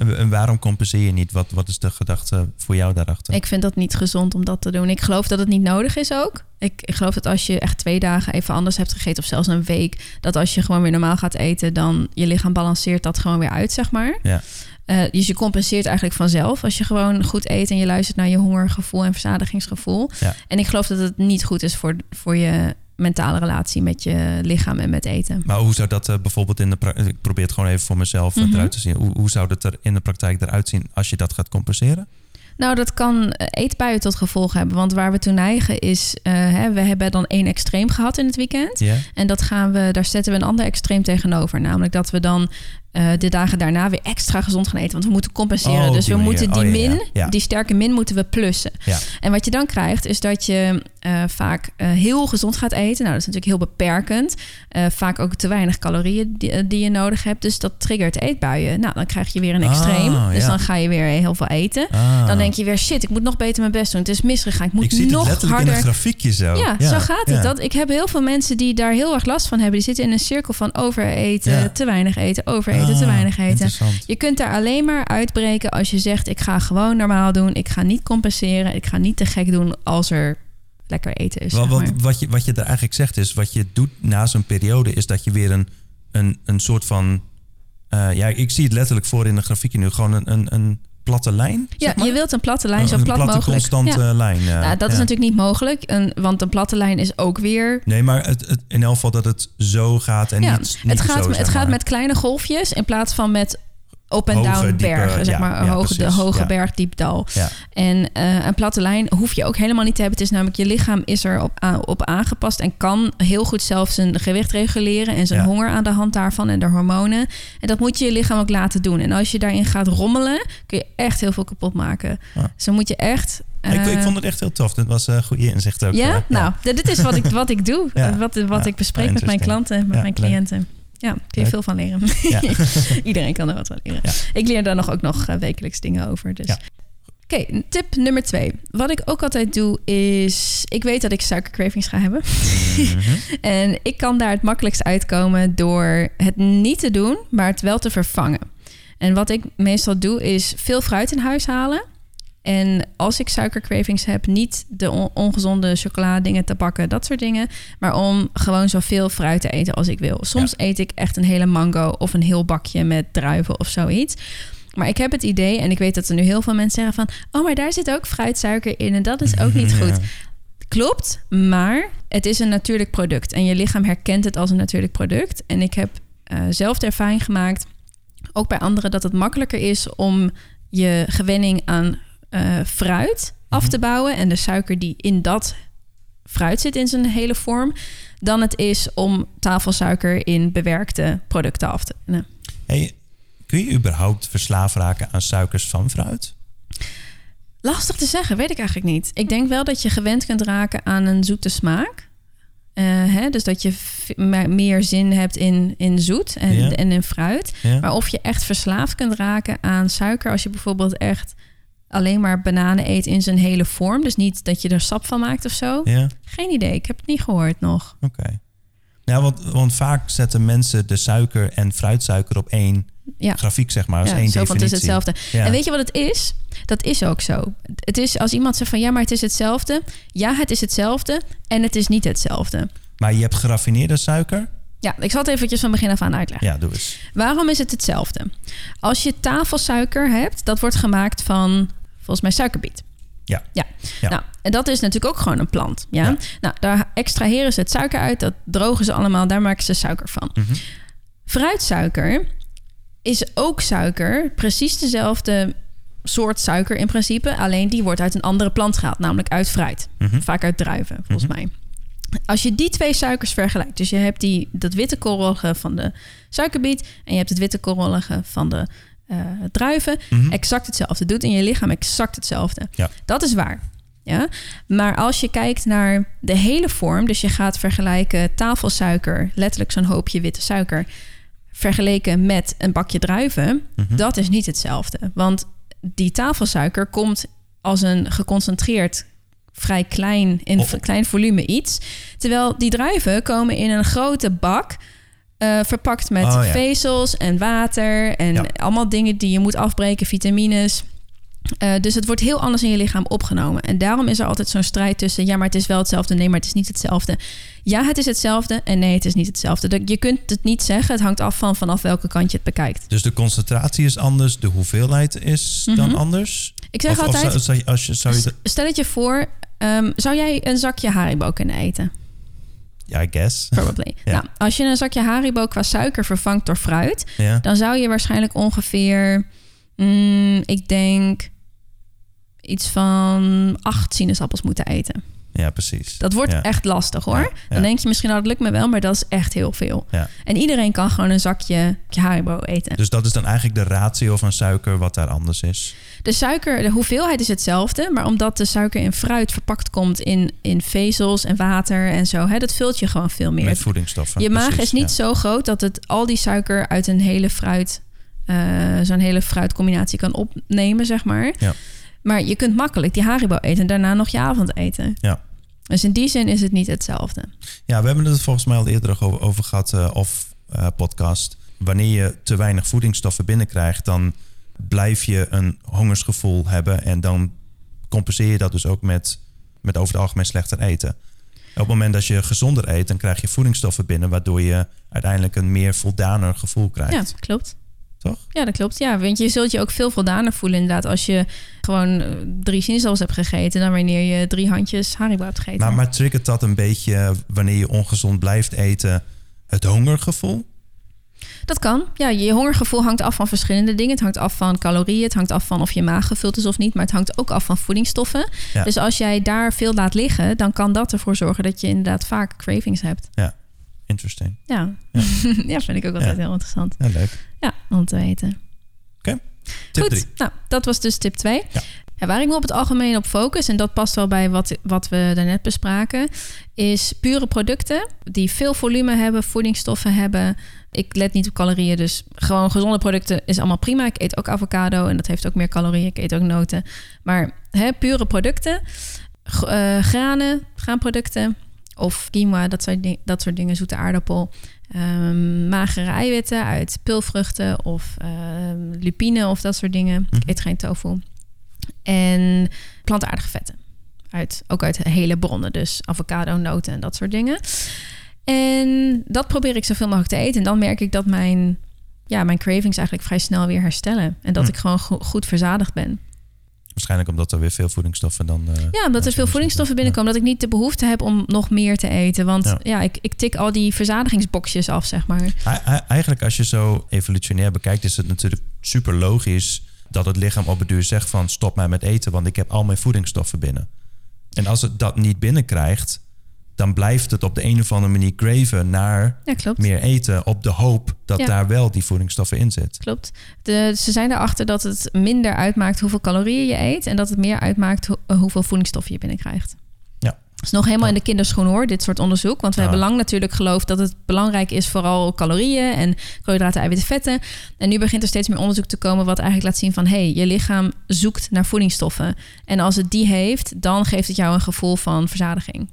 Speaker 2: En, en waarom compenseer je niet? Wat, wat is de gedachte voor jou daarachter?
Speaker 1: Ik vind dat niet gezond om dat te doen. Ik geloof dat het niet nodig is ook. Ik, ik geloof dat als je echt twee dagen even anders hebt gegeten... of zelfs een week... dat als je gewoon weer normaal gaat eten... dan je lichaam balanceert dat gewoon weer uit, zeg maar.
Speaker 2: Ja.
Speaker 1: Eh, dus je compenseert eigenlijk vanzelf... als je gewoon goed eet en je luistert naar je hongergevoel... en verzadigingsgevoel.
Speaker 2: Ja.
Speaker 1: En ik geloof dat het niet goed is voor, voor je mentale relatie... met je lichaam en met eten.
Speaker 2: Maar hoe zou dat eh, bijvoorbeeld in de praktijk... Ik probeer het gewoon even voor mezelf eh,
Speaker 1: Mhm.
Speaker 2: eruit te zien. Hoe, hoe zou dat er in de praktijk eruit zien als je dat gaat compenseren?
Speaker 1: Nou, dat kan eh, eetbuien tot gevolg hebben. Want waar we toe neigen is... hè, we hebben dan één extreem gehad in het weekend... En dat gaan we, daar zetten we een ander extreem tegenover. Namelijk dat we dan eh, de dagen daarna weer extra gezond gaan eten. Want we moeten compenseren.
Speaker 2: Oh,
Speaker 1: dus we
Speaker 2: manier.
Speaker 1: moeten die
Speaker 2: Oh, ja.
Speaker 1: min,
Speaker 2: Ja.
Speaker 1: die sterke min, moeten we plussen.
Speaker 2: Ja.
Speaker 1: En wat je dan krijgt, is dat je eh, vaak eh, heel gezond gaat eten. Nou, dat is natuurlijk heel beperkend. Vaak ook te weinig calorieën die, die je nodig hebt. Dus dat triggert eetbuien. Nou, dan krijg je weer een
Speaker 2: Ah,
Speaker 1: extreem. dus dan ga je weer heel veel eten.
Speaker 2: Ah.
Speaker 1: Dan denk je weer, shit, ik moet nog beter mijn best doen. Het is misgegaan. Ik moet
Speaker 2: ik zie het
Speaker 1: nog
Speaker 2: letterlijk
Speaker 1: harder.
Speaker 2: in een grafiekje zo.
Speaker 1: Ja, zo gaat het. Dat, ik heb heel veel mensen die daar heel erg last van hebben. Die zitten in een cirkel van overeten, te weinig eten, overeten, te
Speaker 2: Ah,
Speaker 1: weinig eten. Je kunt daar alleen maar uitbreken als je zegt: ik ga gewoon normaal doen. Ik ga niet compenseren. Ik ga niet te gek doen als er lekker eten is.
Speaker 2: Wat,
Speaker 1: zeg
Speaker 2: wat,
Speaker 1: maar.
Speaker 2: wat, je, wat je er eigenlijk zegt is, wat je doet na zo'n periode, is dat je weer een, een, een soort van. eh, ja, ik zie het letterlijk voor in de grafiekje nu. Gewoon een, een, een platte lijn.
Speaker 1: Ja,
Speaker 2: zeg maar?
Speaker 1: je wilt een platte lijn, zo
Speaker 2: een
Speaker 1: plat
Speaker 2: platte,
Speaker 1: mogelijk.
Speaker 2: constante
Speaker 1: Ja.
Speaker 2: lijn. eh,
Speaker 1: Nou, dat is natuurlijk niet mogelijk, want een platte lijn is ook weer
Speaker 2: Nee, maar het, het, in elk geval dat het zo gaat en niet, niet
Speaker 1: het, gaat,
Speaker 2: zo,
Speaker 1: het gaat met kleine golfjes in plaats van met up en
Speaker 2: Hoge,
Speaker 1: down
Speaker 2: diepe,
Speaker 1: bergen, zeg
Speaker 2: ja,
Speaker 1: maar.
Speaker 2: Ja,
Speaker 1: hoge, de hoge
Speaker 2: ja.
Speaker 1: berg, diep dal.
Speaker 2: Ja.
Speaker 1: En eh, een platte lijn hoef je ook helemaal niet te hebben. Het is namelijk je lichaam is er op, op aangepast en kan heel goed zelf zijn gewicht reguleren en zijn honger aan de hand daarvan en de hormonen. En dat moet je je lichaam ook laten doen. En als je daarin gaat rommelen, kun je echt heel veel kapot maken. Dus dan moet je echt.
Speaker 2: ik, ik
Speaker 1: eh,
Speaker 2: vond het echt heel tof. Dit was een goede inzicht ook.
Speaker 1: ja,
Speaker 2: eh,
Speaker 1: nou, dit dit is wat ik, wat ik doe.
Speaker 2: Ja.
Speaker 1: Wat, wat
Speaker 2: Ja.
Speaker 1: ik bespreek met mijn klanten en met mijn cliënten. Ja, kun je
Speaker 2: Leuk.
Speaker 1: veel van leren.
Speaker 2: Ja.
Speaker 1: Iedereen kan er wat van leren.
Speaker 2: Ja.
Speaker 1: Ik leer daar nog ook nog eh, wekelijks dingen over. Dus.
Speaker 2: Ja.
Speaker 1: Oké, tip nummer twee. Wat ik ook altijd doe is... Ik weet dat ik suikercravings ga hebben.
Speaker 2: Mhm.
Speaker 1: en ik kan daar het makkelijkst uitkomen door het niet te doen, maar het wel te vervangen. En wat ik meestal doe is veel fruit in huis halen. En als ik suikercravings heb, niet de on- ongezonde chocoladingen te pakken, dat soort dingen. Maar om gewoon zoveel fruit te eten als ik wil. Soms eet ik echt een hele mango of een heel bakje met druiven of zoiets. Maar ik heb het idee, en ik weet dat er nu heel veel mensen zeggen van... oh, maar daar zit ook fruitsuiker in en dat is ook niet goed.
Speaker 2: Ja.
Speaker 1: Klopt, maar het is een natuurlijk product. En je lichaam herkent het als een natuurlijk product. En ik heb eh, zelf de ervaring gemaakt, ook bij anderen, dat het makkelijker is om je gewenning aan eh, fruit af te bouwen. En de suiker die in dat fruit zit in zijn hele vorm. Dan het is om tafelsuiker in bewerkte producten af te. Nee.
Speaker 2: Hey, kun je überhaupt verslaafd raken aan suikers van fruit?
Speaker 1: Lastig te zeggen, weet ik eigenlijk niet. Ik denk wel dat je gewend kunt raken aan een zoete smaak. Eh, hè, dus dat je meer zin hebt in, in zoet en,
Speaker 2: Ja.
Speaker 1: en in fruit.
Speaker 2: Ja.
Speaker 1: Maar of je echt verslaafd kunt raken aan suiker... als je bijvoorbeeld echt alleen maar bananen eet in zijn hele vorm... dus niet dat je er sap van maakt of zo.
Speaker 2: Ja,
Speaker 1: Geen idee, ik heb het niet gehoord nog.
Speaker 2: oké. Nou, want, want vaak zetten mensen de suiker en fruitsuiker op één
Speaker 1: Ja.
Speaker 2: grafiek, zeg maar, als
Speaker 1: Ja,
Speaker 2: één
Speaker 1: zo
Speaker 2: definitie.
Speaker 1: het is hetzelfde.
Speaker 2: Ja.
Speaker 1: En weet je wat het is? Dat is ook zo. Het is als iemand zegt van ja, maar het is hetzelfde. Ja, het is hetzelfde en het is niet hetzelfde.
Speaker 2: Maar je hebt geraffineerde suiker?
Speaker 1: Ja, ik zal het eventjes van begin af aan uitleggen.
Speaker 2: Ja, doe eens.
Speaker 1: Waarom is het hetzelfde? Als je tafelsuiker hebt, dat wordt gemaakt van volgens mij suikerbiet.
Speaker 2: Ja.
Speaker 1: Ja.
Speaker 2: Ja.
Speaker 1: Nou, en dat is natuurlijk ook gewoon een plant. Ja?
Speaker 2: Ja.
Speaker 1: Nou, daar extraheren ze het suiker uit, dat drogen ze allemaal, daar maken ze suiker van.
Speaker 2: Mhm.
Speaker 1: Fruitsuiker is ook suiker, precies dezelfde soort suiker in principe, alleen die wordt uit een andere plant gehaald, namelijk uit fruit.
Speaker 2: Mhm.
Speaker 1: Vaak uit druiven, volgens mij. Als je die twee suikers vergelijkt, dus je hebt die, dat witte korrelige van de suikerbiet en je hebt het witte korrelige van de eh, druiven,
Speaker 2: Mhm.
Speaker 1: exact hetzelfde. Doet in je lichaam exact hetzelfde.
Speaker 2: Ja.
Speaker 1: Dat is waar. Ja? Maar als je kijkt naar de hele vorm, dus je gaat vergelijken tafelsuiker, letterlijk zo'n hoopje witte suiker, vergeleken met een bakje druiven,
Speaker 2: Mhm.
Speaker 1: dat is niet hetzelfde. Want die tafelsuiker komt als een geconcentreerd, vrij klein, in
Speaker 2: Oh.
Speaker 1: klein volume iets. Terwijl die druiven komen in een grote bak. Eh, verpakt met
Speaker 2: Oh, ja.
Speaker 1: vezels en water en
Speaker 2: Ja.
Speaker 1: allemaal dingen die je moet afbreken, vitamines. Eh, dus het wordt heel anders in je lichaam opgenomen. En daarom is er altijd zo'n strijd tussen... ja, maar het is wel hetzelfde, nee, maar het is niet hetzelfde. Ja, het is hetzelfde en nee, het is niet hetzelfde. Je kunt het niet zeggen, het hangt af van vanaf welke kant je het bekijkt.
Speaker 2: Dus de concentratie is anders, de hoeveelheid is dan
Speaker 1: Mhm.
Speaker 2: anders?
Speaker 1: Ik zeg
Speaker 2: Of-
Speaker 1: altijd,
Speaker 2: zou als je, zou je dat-
Speaker 1: stel het je voor... ehm, zou jij een zakje Haribo kunnen eten?
Speaker 2: Ja, I guess.
Speaker 1: Probably.
Speaker 2: Ja.
Speaker 1: nou, als je een zakje Haribo qua suiker vervangt door fruit...
Speaker 2: Ja.
Speaker 1: dan zou je waarschijnlijk ongeveer, mm, ik denk, iets van acht sinaasappels moeten eten.
Speaker 2: Ja, precies.
Speaker 1: Dat wordt
Speaker 2: Ja.
Speaker 1: echt lastig hoor.
Speaker 2: Ja, ja.
Speaker 1: Dan denk je misschien, nou, dat lukt me wel, maar dat is echt heel veel.
Speaker 2: Ja.
Speaker 1: En iedereen kan gewoon een zakje Haribo eten.
Speaker 2: Dus dat is dan eigenlijk de ratio van suiker wat daar anders is.
Speaker 1: De suiker, de hoeveelheid is hetzelfde, maar omdat de suiker in fruit verpakt komt in, in vezels en water en zo, hè, dat vult je gewoon veel meer.
Speaker 2: Met voedingsstoffen.
Speaker 1: Je maag
Speaker 2: precies,
Speaker 1: is niet zo groot dat het al die suiker uit een hele fruit, eh, zo'n hele fruitcombinatie kan opnemen, zeg maar.
Speaker 2: Ja.
Speaker 1: Maar je kunt makkelijk die Haribo eten en daarna nog je avondeten.
Speaker 2: Ja.
Speaker 1: Dus in die zin is het niet hetzelfde.
Speaker 2: Ja, we hebben het volgens mij al eerder over, over gehad, eh, of eh, podcast. Wanneer je te weinig voedingsstoffen binnenkrijgt, dan blijf je een hongersgevoel hebben. En dan compenseer je dat dus ook met, met over het algemeen slechter eten. Op het moment dat je gezonder eet, dan krijg je voedingsstoffen binnen, waardoor je uiteindelijk een meer voldaner gevoel krijgt.
Speaker 1: Ja, klopt.
Speaker 2: Toch?
Speaker 1: Ja, dat klopt. Ja, want je zult je ook veel voldaner voelen inderdaad als je gewoon eh, drie sinaasappels hebt gegeten dan wanneer je drie handjes Haribo hebt gegeten.
Speaker 2: Maar, maar triggert dat een beetje wanneer je ongezond blijft eten het hongergevoel?
Speaker 1: Dat kan. Ja, je hongergevoel hangt af van verschillende dingen. Het hangt af van calorieën. Het hangt af van of je maag gevuld is of niet. Maar het hangt ook af van voedingsstoffen.
Speaker 2: Ja.
Speaker 1: Dus als jij daar veel laat liggen, dan kan dat ervoor zorgen dat je inderdaad vaak cravings hebt.
Speaker 2: Ja, interesting.
Speaker 1: Ja, ja. vind ik ook altijd
Speaker 2: Ja.
Speaker 1: heel interessant.
Speaker 2: Ja, leuk.
Speaker 1: Ja, om te weten.
Speaker 2: Tip
Speaker 1: Goed,
Speaker 2: 3.
Speaker 1: nou, dat was dus tip 2.
Speaker 2: Ja.
Speaker 1: Ja, waar ik me op het algemeen op focus, en dat past wel bij wat, wat we daarnet bespraken, is pure producten die veel volume hebben, voedingsstoffen hebben. Ik let niet op calorieën, dus gewoon gezonde producten is allemaal prima. Ik eet ook avocado en dat heeft ook meer calorieën. Ik eet ook noten. Maar hè, pure producten, eh, granen, graanproducten of quinoa, dat soort, ding- dat soort dingen, zoete aardappel. Ehm, magere eiwitten uit pulvruchten of ehm, lupine of dat soort dingen. Ik eet geen tofu. En plantaardige vetten. Uit, ook uit hele bronnen, dus avocado, noten en dat soort dingen. En dat probeer ik zoveel mogelijk te eten. En dan merk ik dat mijn, ja, mijn cravings eigenlijk vrij snel weer herstellen. En dat
Speaker 2: Hm.
Speaker 1: ik gewoon go- goed verzadigd ben.
Speaker 2: Waarschijnlijk omdat er weer veel voedingsstoffen dan... eh,
Speaker 1: Ja, omdat er veel voedingsstoffen binnenkomen. Dat ik niet de behoefte heb om nog meer te eten. Want ja,
Speaker 2: Ja.
Speaker 1: ik, ik tik al die verzadigingsboxjes af, zeg maar.
Speaker 2: Eigenlijk als je zo evolutionair bekijkt... is het natuurlijk super logisch dat het lichaam op het duur zegt van... stop mij met eten, want ik heb al mijn voedingsstoffen binnen. En als het dat niet binnenkrijgt... dan blijft het op de een of andere manier graven naar
Speaker 1: Ja,
Speaker 2: meer eten... op de hoop dat
Speaker 1: Ja.
Speaker 2: daar wel die voedingsstoffen in zit.
Speaker 1: Klopt. De, ze zijn erachter dat het minder uitmaakt hoeveel calorieën je eet... en dat het meer uitmaakt ho- eh, hoeveel voedingsstoffen je binnenkrijgt.
Speaker 2: Ja.
Speaker 1: Dat is nog helemaal in de kinderschoen hoor, dit soort onderzoek. Want we hebben lang natuurlijk geloofd dat het belangrijk is... vooral calorieën en koolhydraten, eiwitten, vetten. En nu begint er steeds meer onderzoek te komen... wat eigenlijk laat zien van... hé, hey, je lichaam zoekt naar voedingsstoffen. En als het die heeft, dan geeft het jou een gevoel van verzadiging.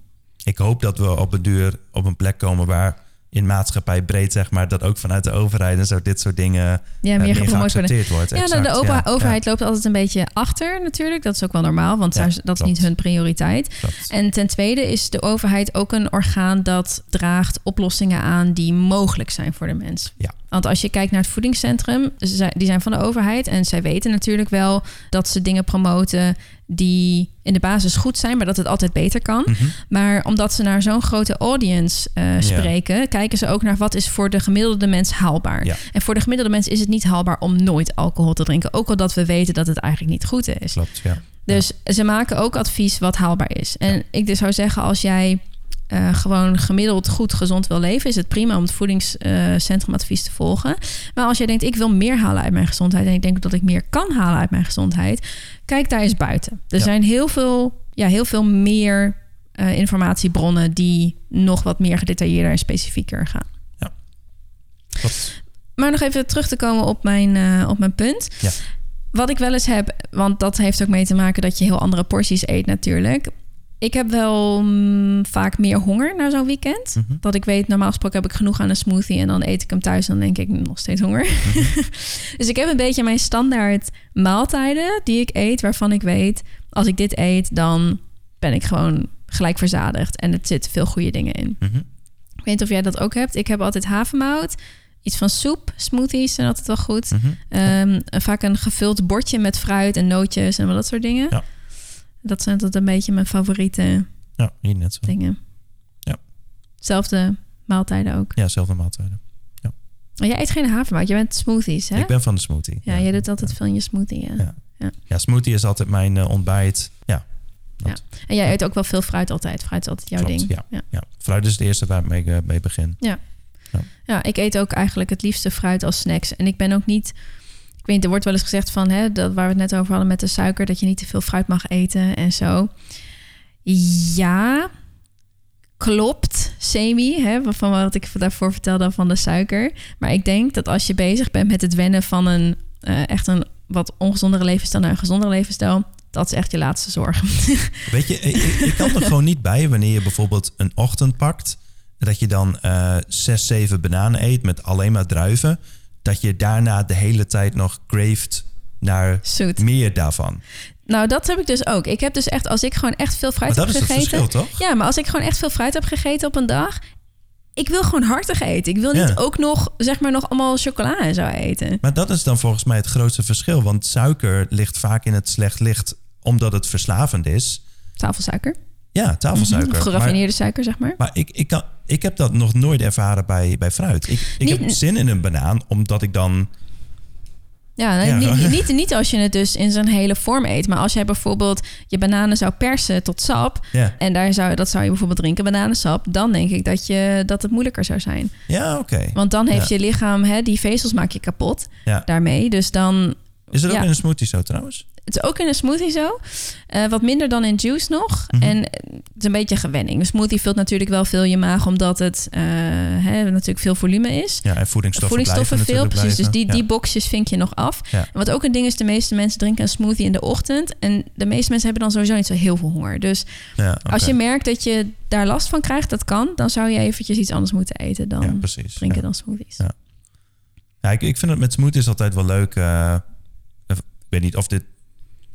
Speaker 2: Ik hoop dat we op het duur op een plek komen... waar in maatschappij breed, zeg maar... dat ook vanuit de overheid en zo dit soort dingen...
Speaker 1: Ja,
Speaker 2: eh,
Speaker 1: meer
Speaker 2: meer
Speaker 1: worden.
Speaker 2: geaccepteerd wordt.
Speaker 1: Ja, nou, de
Speaker 2: ja,
Speaker 1: overheid loopt altijd een beetje achter natuurlijk. Dat is ook wel normaal, want
Speaker 2: Ja,
Speaker 1: dat is niet hun prioriteit.
Speaker 2: klopt.
Speaker 1: En ten tweede is de overheid ook een orgaan dat draagt oplossingen aan die mogelijk zijn voor de mens.
Speaker 2: Ja.
Speaker 1: Want als je kijkt naar het voedingscentrum, die zijn van de overheid en zij weten natuurlijk wel dat ze dingen promoten die in de basis goed zijn, maar dat het altijd beter kan.
Speaker 2: Mhm.
Speaker 1: Maar omdat ze naar zo'n grote audience eh, spreken, kijken ze ook naar wat is voor de gemiddelde mens haalbaar.
Speaker 2: Ja.
Speaker 1: En voor de gemiddelde mens is het niet haalbaar om nooit alcohol te drinken, ook al dat we weten dat het eigenlijk niet goed is.
Speaker 2: Klopt, ja.
Speaker 1: Dus ze maken ook advies wat haalbaar is. En ik dus zou zeggen, als jij eh, gewoon gemiddeld goed gezond wil leven, is het prima om het voedingscentrumadvies te volgen. Maar als jij denkt, ik wil meer halen uit mijn gezondheid en ik denk dat ik meer kan halen uit mijn gezondheid, kijk daar eens buiten. Er
Speaker 2: Ja.
Speaker 1: zijn heel veel, ja, heel veel meer eh, informatiebronnen die nog wat meer gedetailleerder en specifieker gaan.
Speaker 2: Klopt.
Speaker 1: Maar nog even terug te komen op mijn, eh, op mijn punt.
Speaker 2: Ja.
Speaker 1: Wat ik wel eens heb, want dat heeft ook mee te maken dat je heel andere porties eet natuurlijk. Ik heb wel mm, vaak meer honger na zo'n weekend.
Speaker 2: Mhm.
Speaker 1: Dat ik weet, normaal gesproken heb ik genoeg aan een smoothie en dan eet ik hem thuis en dan denk ik nog steeds honger.
Speaker 2: Mhm.
Speaker 1: dus ik heb een beetje mijn standaard maaltijden die ik eet, waarvan ik weet, als ik dit eet, dan ben ik gewoon gelijk verzadigd en het zit veel goede dingen in.
Speaker 2: Mhm.
Speaker 1: Ik weet niet of jij dat ook hebt. Ik heb altijd havermout, iets van soep, smoothies zijn altijd wel goed.
Speaker 2: Mhm.
Speaker 1: Ehm, vaak een gevuld bordje met fruit en nootjes en dat soort dingen.
Speaker 2: Ja.
Speaker 1: Dat zijn altijd een beetje mijn favoriete
Speaker 2: Ja, hier net zo.
Speaker 1: dingen.
Speaker 2: Ja.
Speaker 1: Zelfde maaltijden ook.
Speaker 2: Ja, zelfde maaltijden.
Speaker 1: Maar jij eet geen havermout, je bent smoothies, hè?
Speaker 2: Ik ben van de smoothie.
Speaker 1: Ja, jij doet altijd veel in je smoothie, ja.
Speaker 2: Ja.
Speaker 1: Ja.
Speaker 2: Ja, smoothie is altijd mijn eh, ontbijt. Ja, dat
Speaker 1: En jij eet ook wel veel fruit altijd. Fruit is altijd jouw
Speaker 2: klopt.
Speaker 1: ding.
Speaker 2: Ja.
Speaker 1: Ja.
Speaker 2: Ja. Fruit is het eerste waar ik mee, eh, mee begin.
Speaker 1: Ja, ik eet ook eigenlijk het liefste fruit als snacks. En ik ben ook niet... Weet er wordt wel eens gezegd van... Hè, dat waar we het net over hadden met de suiker... dat je niet te veel fruit mag eten en zo. Ja, klopt. Semi, hè, van wat ik daarvoor vertelde van de suiker. Maar ik denk dat als je bezig bent met het wennen van een... eh, echt een wat ongezondere levensstijl naar een gezondere levensstijl... dat is echt je laatste zorg.
Speaker 2: Weet je, ik, ik- kan er gewoon niet bij wanneer je bijvoorbeeld een ochtend pakt. Dat je dan eh zes, zeven bananen eet met alleen maar druiven. Dat je daarna de hele tijd nog craved naar
Speaker 1: Zoet.
Speaker 2: meer daarvan.
Speaker 1: Nou, dat heb ik dus ook. Ik heb dus echt, als ik gewoon echt veel fruit
Speaker 2: Maar dat
Speaker 1: heb
Speaker 2: is het
Speaker 1: gegeten.
Speaker 2: verschil, toch?
Speaker 1: Ja, maar als ik gewoon echt veel fruit heb gegeten op een dag. Ik wil gewoon hartig eten. Ik wil niet
Speaker 2: Ja.
Speaker 1: ook nog, zeg maar, nog allemaal chocola en zo eten.
Speaker 2: Maar dat is dan volgens mij het grootste verschil. Want suiker ligt vaak in het slecht licht omdat het verslavend is.
Speaker 1: Tafelsuiker.
Speaker 2: Ja, tafelsuiker.
Speaker 1: Mhm,
Speaker 2: maar,
Speaker 1: Geraffineerde suiker, zeg maar.
Speaker 2: maar ik, ik, kan, ik heb dat nog nooit ervaren bij, bij fruit. Ik, ik
Speaker 1: Niet-
Speaker 2: heb zin in een banaan omdat ik dan...
Speaker 1: Ja,
Speaker 2: Ja.
Speaker 1: Niet, niet, niet als je het dus in zijn hele vorm eet. Maar als jij bijvoorbeeld je bananen zou persen tot sap...
Speaker 2: Ja,
Speaker 1: en daar zou, dat zou je bijvoorbeeld drinken, bananensap... dan denk ik dat, je, dat het moeilijker zou zijn.
Speaker 2: ja oké.
Speaker 1: Want dan heeft
Speaker 2: Ja.
Speaker 1: je lichaam, hè, die vezels maak je kapot
Speaker 2: Ja.
Speaker 1: daarmee. Dus dan
Speaker 2: Is het ook in een smoothie zo trouwens?
Speaker 1: Het is ook in een smoothie zo. Eh, wat minder dan in juice nog.
Speaker 2: Mhm.
Speaker 1: En het is een beetje gewenning. Een smoothie vult natuurlijk wel veel je maag... omdat het eh, hè, natuurlijk veel volume is.
Speaker 2: Ja, en voedingsstoffen,
Speaker 1: Voedingsstoffen veel, precies. Dus die, die boxjes vink je nog af.
Speaker 2: Ja.
Speaker 1: En wat ook een ding is... de meeste mensen drinken een smoothie in de ochtend. En de meeste mensen hebben dan sowieso niet zo heel veel honger. Dus
Speaker 2: Ja,
Speaker 1: als je merkt dat je daar last van krijgt... dat kan, dan zou je eventjes iets anders moeten eten... dan drinken dan smoothies.
Speaker 2: Ja. Ja, ik, ik vind het met smoothies altijd wel leuk. eh, ik weet niet of dit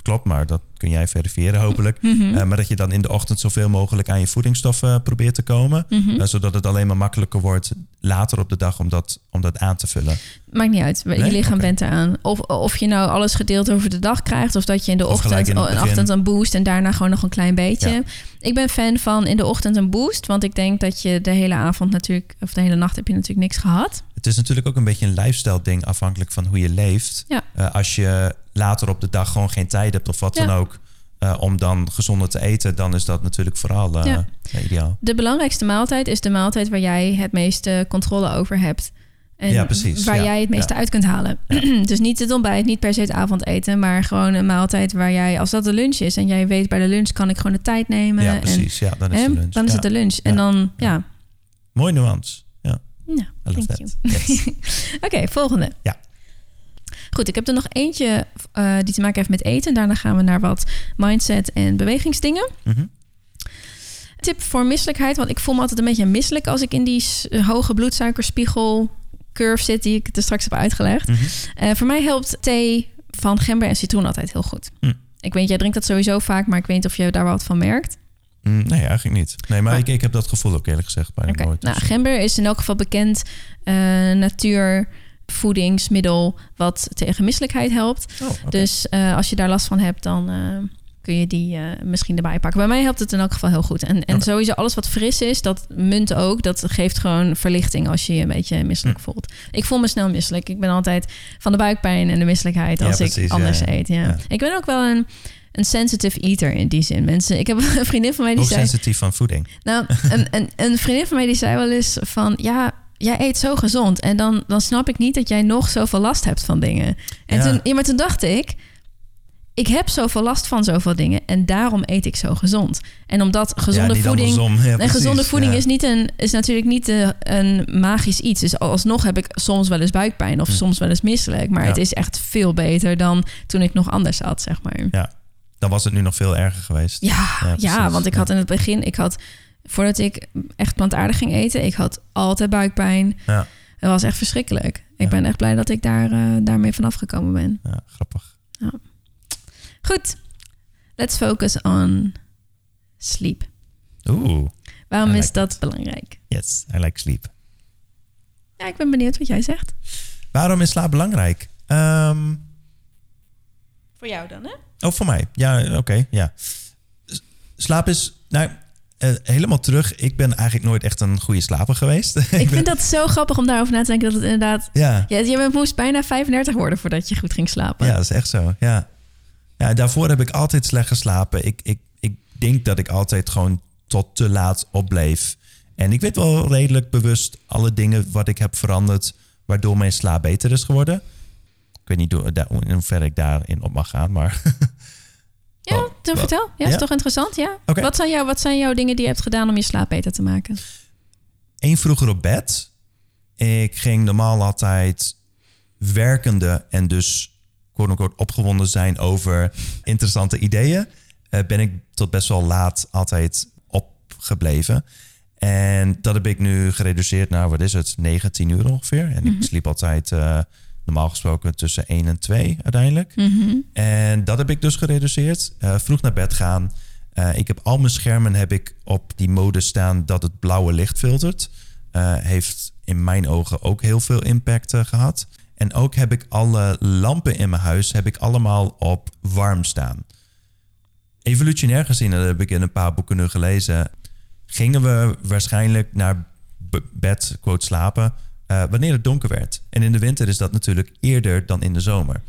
Speaker 2: klopt, maar dat kun jij verifiëren hopelijk.
Speaker 1: Mhm.
Speaker 2: Eh, maar dat je dan in de ochtend zoveel mogelijk aan je voedingsstoffen probeert te komen.
Speaker 1: Mhm.
Speaker 2: Eh, zodat het alleen maar makkelijker wordt later op de dag om dat, om dat aan te vullen.
Speaker 1: Maakt niet uit. Je lichaam
Speaker 2: Oké.
Speaker 1: bent eraan. Of, of je nou alles gedeeld over de dag krijgt... of dat je in de ochtend,
Speaker 2: in
Speaker 1: een ochtend een boost... en daarna gewoon nog een klein beetje.
Speaker 2: Ja.
Speaker 1: Ik ben fan van in de ochtend een boost... want ik denk dat je de hele avond natuurlijk... of de hele nacht heb je natuurlijk niks gehad.
Speaker 2: Het is natuurlijk ook een beetje een lifestyle ding afhankelijk van hoe je leeft.
Speaker 1: Ja.
Speaker 2: Eh, als je later op de dag gewoon geen tijd hebt of wat
Speaker 1: Ja.
Speaker 2: dan ook... eh, om dan gezonder te eten, dan is dat natuurlijk vooral eh,
Speaker 1: Ja.
Speaker 2: ideaal.
Speaker 1: De belangrijkste maaltijd is de maaltijd... waar jij het meeste controle over hebt. En
Speaker 2: Ja, precies.
Speaker 1: waar
Speaker 2: Ja,
Speaker 1: jij het meeste uit kunt halen. dus niet het ontbijt, niet per se het avondeten... maar gewoon een maaltijd waar jij... als dat de lunch is en jij weet bij de lunch... kan ik gewoon de tijd nemen.
Speaker 2: Ja,
Speaker 1: en,
Speaker 2: precies. Ja, dan is
Speaker 1: hè,
Speaker 2: de lunch.
Speaker 1: Dan is het de lunch. En dan, ja...
Speaker 2: Mooi nuance. Ja, love
Speaker 1: thank
Speaker 2: that.
Speaker 1: you.
Speaker 2: Yes.
Speaker 1: Oké, volgende.
Speaker 2: Ja.
Speaker 1: Goed, ik heb er nog eentje eh, die te maken heeft met eten. Daarna gaan we naar wat mindset en bewegingsdingen.
Speaker 2: Mhm.
Speaker 1: Tip voor misselijkheid, want ik voel me altijd een beetje misselijk als ik in die s- hoge bloedsuikerspiegel curve zit die ik er straks heb uitgelegd.
Speaker 2: Mhm.
Speaker 1: Eh, voor mij helpt thee van gember en citroen altijd heel goed.
Speaker 2: Hm.
Speaker 1: Ik weet, jij drinkt dat sowieso vaak, maar ik weet niet of je daar wat van merkt.
Speaker 2: Mm, Nee, eigenlijk niet. Nee, maar
Speaker 1: Maar-
Speaker 2: ik, ik heb dat gevoel ook eerlijk gezegd bijna
Speaker 1: Oké,
Speaker 2: nooit.
Speaker 1: Nou, gember is in elk geval bekend uh, natuurvoedingsmiddel wat tegen misselijkheid helpt.
Speaker 2: oh.
Speaker 1: Dus eh, als je daar last van hebt, dan eh, kun je die eh, misschien erbij pakken. Bij mij helpt het in elk geval heel goed. En, en sowieso alles wat fris is, dat munt ook. Dat geeft gewoon verlichting als je je een beetje misselijk
Speaker 2: Hm.
Speaker 1: voelt. Ik voel me snel misselijk. Ik ben altijd van de buikpijn en de misselijkheid
Speaker 2: Ja,
Speaker 1: als ik
Speaker 2: precies,
Speaker 1: anders
Speaker 2: ja.
Speaker 1: eet. Ja. Ik ben ook wel een, een sensitive eater in die zin. Mensen, ik heb een vriendin van mij die zei...
Speaker 2: Hoogsensitief van voeding.
Speaker 1: Nou, een, een, een vriendin van mij die zei wel eens van... ja, jij eet zo gezond. En dan, dan snap ik niet dat jij nog zoveel last hebt van dingen. En
Speaker 2: Ja.
Speaker 1: toen, ja, maar toen dacht ik... ik heb zoveel last van zoveel dingen... en daarom eet ik zo gezond. En omdat gezonde
Speaker 2: ja,
Speaker 1: voeding...
Speaker 2: Ja,
Speaker 1: En
Speaker 2: precies.
Speaker 1: gezonde voeding
Speaker 2: Ja.
Speaker 1: is, niet een, is natuurlijk niet eh, een magisch iets. Dus alsnog heb ik soms wel eens buikpijn of
Speaker 2: Hm.
Speaker 1: soms wel eens misselijk. Maar het is echt veel beter dan toen ik nog anders had, zeg maar.
Speaker 2: Ja, dan was het nu nog veel erger geweest.
Speaker 1: Ja,
Speaker 2: Ja,
Speaker 1: want ik had in het begin, ik had voordat ik echt plantaardig ging eten, ik had altijd buikpijn.
Speaker 2: Ja,
Speaker 1: Het was echt verschrikkelijk. Ik
Speaker 2: Ja.
Speaker 1: ben echt blij dat ik daar, eh, daarmee vanaf gekomen ben.
Speaker 2: ja, grappig.
Speaker 1: Goed, let's focus on sleep.
Speaker 2: Oeh,
Speaker 1: Waarom
Speaker 2: I
Speaker 1: is
Speaker 2: like
Speaker 1: dat belangrijk?
Speaker 2: yes, I like sleep.
Speaker 1: Ja, ik ben benieuwd wat jij zegt.
Speaker 2: Waarom is slaap belangrijk? Ehm,
Speaker 1: Voor jou dan, hè?
Speaker 2: oh, voor mij. Ja, oké, ja. Slaap is, nou, eh, helemaal terug. Ik ben eigenlijk nooit echt een goede slaper geweest.
Speaker 1: Ik vind dat zo grappig om daarover na te denken dat het inderdaad...
Speaker 2: Ja,
Speaker 1: Ja, je moest bijna 35 worden voordat je goed ging slapen.
Speaker 2: ja, dat is echt zo. Ja. ja, daarvoor heb ik altijd slecht geslapen. Ik, ik, ik denk dat ik altijd gewoon tot te laat opbleef. En ik weet wel redelijk bewust alle dingen wat ik heb veranderd, waardoor mijn slaap beter is geworden. Ik weet niet hoe- in hoeverre ik daarin op mag gaan, maar
Speaker 1: Ja,
Speaker 2: Wat-
Speaker 1: dan
Speaker 2: wat-
Speaker 1: vertel. Ja, is toch interessant? Ja. Wat, zijn jouw, wat zijn jouw dingen die je hebt gedaan om je slaap beter te maken?
Speaker 2: één vroeger op bed. Ik ging normaal altijd werkende en dus quote-unquote opgewonden zijn over interessante ideeën. eh, ben ik tot best wel laat altijd opgebleven. En dat heb ik nu gereduceerd naar, wat is het, 19 uur ongeveer. En ik sliep altijd eh, normaal gesproken tussen 1 en 2 uiteindelijk.
Speaker 1: Mhm.
Speaker 2: En dat heb ik dus gereduceerd. Eh, vroeg naar bed gaan. Eh, ik heb al mijn schermen heb ik op die mode staan dat het blauwe licht filtert. Eh, heeft in mijn ogen ook heel veel impact eh, gehad. En ook heb ik alle lampen in mijn huis heb ik allemaal op warm staan. Evolutionair gezien, dat heb ik in een paar boeken nu gelezen, gingen we waarschijnlijk naar bed, quote, slapen, eh, wanneer het donker werd. En in de winter is dat natuurlijk eerder dan in de zomer.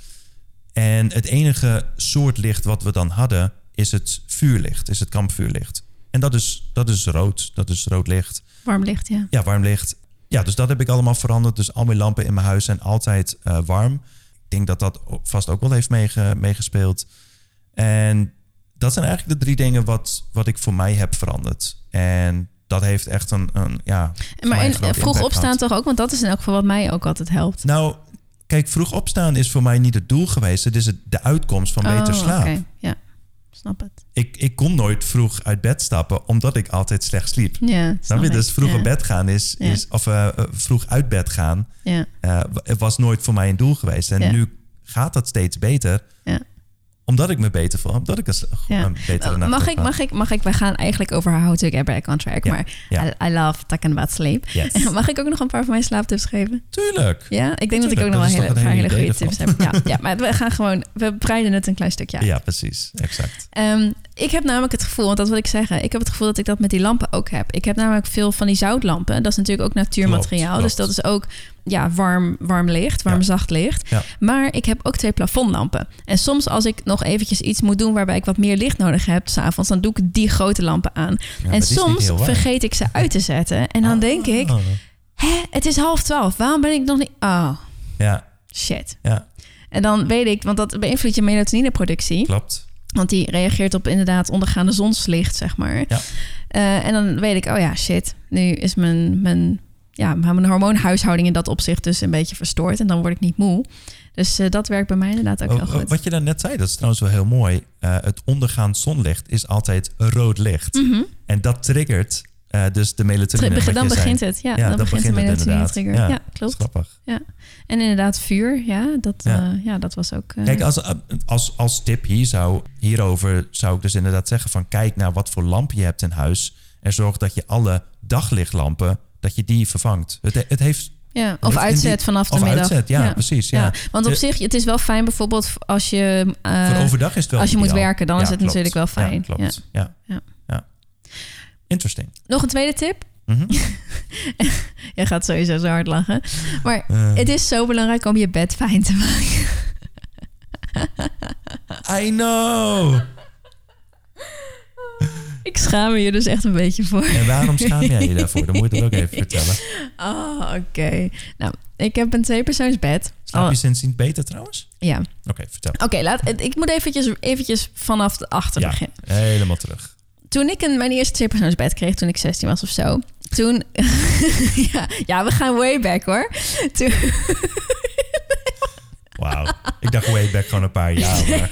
Speaker 2: En het enige soort licht wat we dan hadden, is het vuurlicht, is het kampvuurlicht. En dat is, dat is rood, dat is rood licht.
Speaker 1: Warm licht, ja.
Speaker 2: Ja, warm licht. Ja, dus dat heb ik allemaal veranderd. Dus al mijn lampen in mijn huis zijn altijd eh, warm. Ik denk dat dat vast ook wel heeft meege- meegespeeld. En dat zijn eigenlijk de drie dingen wat, wat ik voor mij heb veranderd. En dat heeft echt een, een ja...
Speaker 1: Maar
Speaker 2: grote
Speaker 1: vroeg opstaan toch ook? Want dat is in elk geval wat mij ook altijd helpt.
Speaker 2: Nou, kijk, vroeg opstaan is voor mij niet het doel geweest. Het is het, de uitkomst van beter
Speaker 1: Oh,
Speaker 2: slaap.
Speaker 1: oké. Ja, snap het.
Speaker 2: Ik, ik kon nooit vroeg uit bed stappen, omdat ik altijd slecht sliep.
Speaker 1: Ja,
Speaker 2: Snap je? Dus vroeg
Speaker 1: ja.
Speaker 2: op bed gaan is,
Speaker 1: Ja.
Speaker 2: is of eh, eh, vroeg uit bed gaan,
Speaker 1: Ja,
Speaker 2: eh, was nooit voor mij een doel geweest. En
Speaker 1: Ja.
Speaker 2: nu gaat dat steeds beter. Omdat ik me beter voel. Omdat ik een,
Speaker 1: Ja.
Speaker 2: nacht
Speaker 1: Mag
Speaker 2: heb
Speaker 1: ik, mag ik, mag ik, wij gaan eigenlijk over how to get back on track,
Speaker 2: Ja,
Speaker 1: maar. I, I love talking about sleep.
Speaker 2: Yes.
Speaker 1: Mag ik ook nog een paar van mijn slaaptips geven?
Speaker 2: Tuurlijk.
Speaker 1: Ja, ik denk dat ik ook nog wel hele, goede tips heb. Ja, ja, maar we gaan gewoon, we breiden het een klein stukje uit.
Speaker 2: Ja, precies. Exact.
Speaker 1: Ehm, ik heb namelijk het gevoel, want dat wil ik zeggen, ik heb het gevoel dat ik dat met die lampen ook heb. Ik heb namelijk veel van die zoutlampen. Dat is natuurlijk ook natuurmateriaal.
Speaker 2: Klopt,
Speaker 1: Dus dat is ook ja, warm, warm licht, warm
Speaker 2: Ja.
Speaker 1: zacht licht.
Speaker 2: Ja.
Speaker 1: Maar ik heb ook twee plafondlampen. En soms als ik nog eventjes iets moet doen waarbij ik wat meer licht nodig heb, s'avonds, dan doe ik die grote lampen aan. en soms vergeet ik ze uit te zetten. En dan denk ik,
Speaker 2: Oh.
Speaker 1: hè, het is half twaalf. Waarom ben ik nog niet... Oh,
Speaker 2: Ja,
Speaker 1: shit.
Speaker 2: ja,
Speaker 1: En dan weet ik, want dat beïnvloedt je melatonineproductie.
Speaker 2: klopt.
Speaker 1: Want die reageert op inderdaad ondergaande zonslicht, zeg maar.
Speaker 2: Ja.
Speaker 1: Eh, en dan weet ik, oh ja, shit. Nu is mijn, mijn, ja, mijn hormoonhuishouding in dat opzicht dus een beetje verstoord. En dan word ik niet moe. Dus eh, dat werkt bij mij inderdaad ook
Speaker 2: Oh,
Speaker 1: heel
Speaker 2: oh,
Speaker 1: goed.
Speaker 2: Wat je daar net zei, dat is trouwens wel heel mooi. Eh, het ondergaand zonlicht is altijd rood licht.
Speaker 1: Mhm.
Speaker 2: En dat triggert eh, dus de melatonine.
Speaker 1: Tri- dan begint het. Ja,
Speaker 2: Ja,
Speaker 1: dan begint de
Speaker 2: begint
Speaker 1: melatonine
Speaker 2: inderdaad.
Speaker 1: trigger.
Speaker 2: Ja,
Speaker 1: klopt.
Speaker 2: grappig.
Speaker 1: Ja. En inderdaad vuur, ja, dat,
Speaker 2: Ja.
Speaker 1: ja. dat was ook...
Speaker 2: Kijk, als, als, als tip hier zou, hierover zou ik dus inderdaad zeggen van kijk naar wat voor lamp je hebt in huis en zorg dat je alle daglichtlampen, dat je die vervangt. Het, het heeft...
Speaker 1: ja, of uitzet
Speaker 2: die-
Speaker 1: vanaf de
Speaker 2: of
Speaker 1: middag.
Speaker 2: uitzet, ja, precies, ja.
Speaker 1: Want op
Speaker 2: Eh,
Speaker 1: zich, het is wel fijn bijvoorbeeld als je... eh,
Speaker 2: voor overdag is het wel
Speaker 1: als je moet werken, dan is het
Speaker 2: klopt.
Speaker 1: natuurlijk wel fijn.
Speaker 2: Ja, klopt. Ja.
Speaker 1: Ja.
Speaker 2: Ja. Interesting.
Speaker 1: Nog een tweede tip.
Speaker 2: Mhm.
Speaker 1: Jij gaat sowieso zo hard lachen. Maar
Speaker 2: Eh.
Speaker 1: het is zo belangrijk om je bed fijn te maken.
Speaker 2: I know.
Speaker 1: Ik schaam me hier dus echt een beetje voor.
Speaker 2: En waarom schaam jij je daarvoor? Dan moet je het ook even vertellen.
Speaker 1: Oh, oké. Nou, ik heb een tweepersoonsbed.
Speaker 2: Slaap je
Speaker 1: Oh,
Speaker 2: sindsdien beter trouwens?
Speaker 1: ja.
Speaker 2: Oké, vertel.
Speaker 1: Oké, laat. ik moet eventjes, eventjes vanaf de achter
Speaker 2: Ja,
Speaker 1: beginnen.
Speaker 2: helemaal terug.
Speaker 1: Toen ik een, mijn eerste tweepersoonsbed kreeg, toen ik 16 was of zo. Toen... ja, ja, we gaan way back hoor. Toen,
Speaker 2: Wauw. Ik dacht way back gewoon een paar jaar. Maar...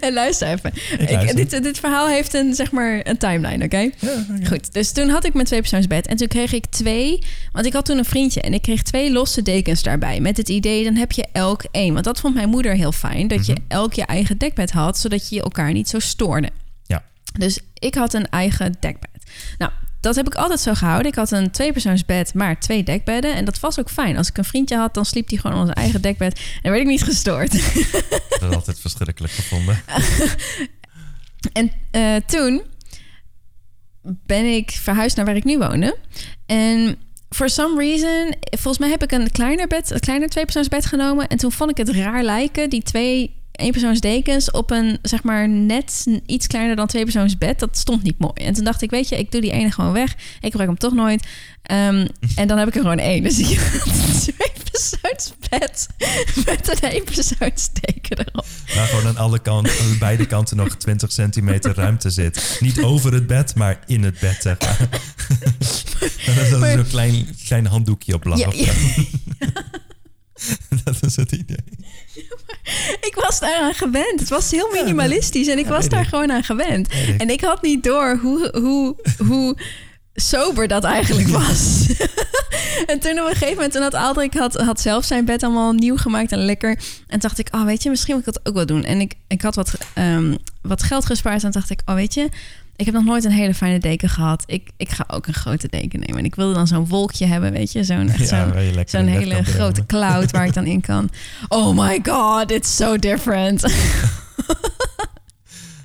Speaker 1: nee, luister even. Ik
Speaker 2: luister.
Speaker 1: dit, dit verhaal heeft een, zeg maar, een timeline, oké?
Speaker 2: Ja.
Speaker 1: Goed, dus toen had ik mijn tweepersoonsbed. En toen kreeg ik twee... Want ik had toen een vriendje en ik kreeg twee losse dekens daarbij. Met het idee, dan heb je elk één. Want dat vond mijn moeder heel fijn. Dat je
Speaker 2: Mhm.
Speaker 1: elk je eigen dekbed had, zodat je elkaar niet zo stoorde.
Speaker 2: Ja.
Speaker 1: Dus ik had een eigen dekbed. Nou, dat heb ik altijd zo gehouden. Ik had een tweepersoonsbed, maar twee dekbedden. En dat was ook fijn. Als ik een vriendje had, dan sliep hij gewoon op zijn eigen dekbed. En werd ik niet gestoord.
Speaker 2: Dat altijd verschrikkelijk gevonden.
Speaker 1: En eh, toen ben ik verhuisd naar waar ik nu woonde. En for some reason, volgens mij heb ik een kleiner bed, een kleiner tweepersoonsbed genomen. En toen vond ik het raar lijken, die twee eenpersoonsdekens op een, zeg maar, net iets kleiner dan tweepersoonsbed. Dat stond niet mooi. En toen dacht ik, weet je, ik doe die ene gewoon weg. Ik gebruik hem toch nooit. Ehm, en dan heb ik er gewoon één. Dus ik heb een tweepersoonsbed met een eenpersoonsdeken erop.
Speaker 2: Waar gewoon aan alle kanten, aan beide kanten nog 20 centimeter ruimte zit. Niet over het bed, maar in het bed. Zeg maar. Dan is er
Speaker 1: Maar-
Speaker 2: zo'n klein, klein handdoekje op lag.
Speaker 1: Ja.
Speaker 2: Dat is het idee.
Speaker 1: Ik was daaraan gewend. Het was heel minimalistisch en ik
Speaker 2: Ja,
Speaker 1: was daar
Speaker 2: ik.
Speaker 1: gewoon aan gewend.
Speaker 2: Ik.
Speaker 1: En ik had niet door hoe, hoe, hoe sober dat eigenlijk was. en toen op een gegeven moment, toen had Aldrik had, had zelf zijn bed allemaal nieuw gemaakt en lekker. En dacht ik, oh weet je, misschien moet ik dat ook wel doen. En ik, ik had wat, ehm, wat geld gespaard en dacht ik, oh weet je... Ik heb nog nooit een hele fijne deken gehad. Ik, ik ga ook een grote deken nemen. En ik wilde dan zo'n wolkje hebben, weet je. Zo'n
Speaker 2: Ja,
Speaker 1: zo'n hele grote cloud waar ik dan in kan. Oh my god, it's so different.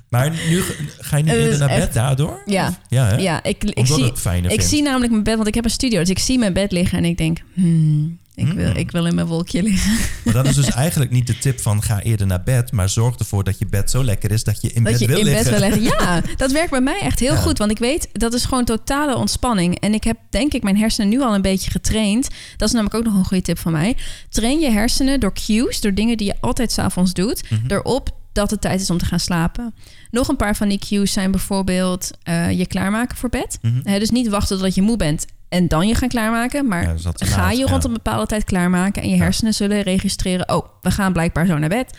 Speaker 2: Maar nu ga- je niet
Speaker 1: is
Speaker 2: naar
Speaker 1: echt-
Speaker 2: bed daardoor?
Speaker 1: Ja.
Speaker 2: Of- Ja, hè?
Speaker 1: Ja, ik, ik,
Speaker 2: Omdat
Speaker 1: zie, ik zie namelijk mijn bed, want ik heb een studio. Dus ik zie mijn bed liggen en ik denk, hmm, ik, wil,
Speaker 2: Hmm.
Speaker 1: ik wil in mijn wolkje liggen.
Speaker 2: Maar dat is dus eigenlijk niet de tip van ga eerder naar bed, maar zorg ervoor dat je bed zo lekker is dat je in
Speaker 1: Dat
Speaker 2: bed
Speaker 1: je
Speaker 2: wil
Speaker 1: in
Speaker 2: liggen.
Speaker 1: bed wil liggen. Ja, dat werkt bij mij echt heel
Speaker 2: Ja.
Speaker 1: goed. Want ik weet, dat is gewoon totale ontspanning. En ik heb denk ik mijn hersenen nu al een beetje getraind. Dat is namelijk ook nog een goede tip van mij. Train je hersenen door cues, door dingen die je altijd s'avonds doet.
Speaker 2: Mhm.
Speaker 1: Erop dat het tijd is om te gaan slapen. Nog een paar van die cues zijn bijvoorbeeld eh, je klaarmaken voor bed.
Speaker 2: Mhm.
Speaker 1: Dus niet wachten tot je moe bent en dan je gaan klaarmaken. Maar
Speaker 2: Ja, dus
Speaker 1: ga je rond een bepaalde tijd klaarmaken. En je hersenen zullen registreren... oh, we gaan blijkbaar zo naar bed.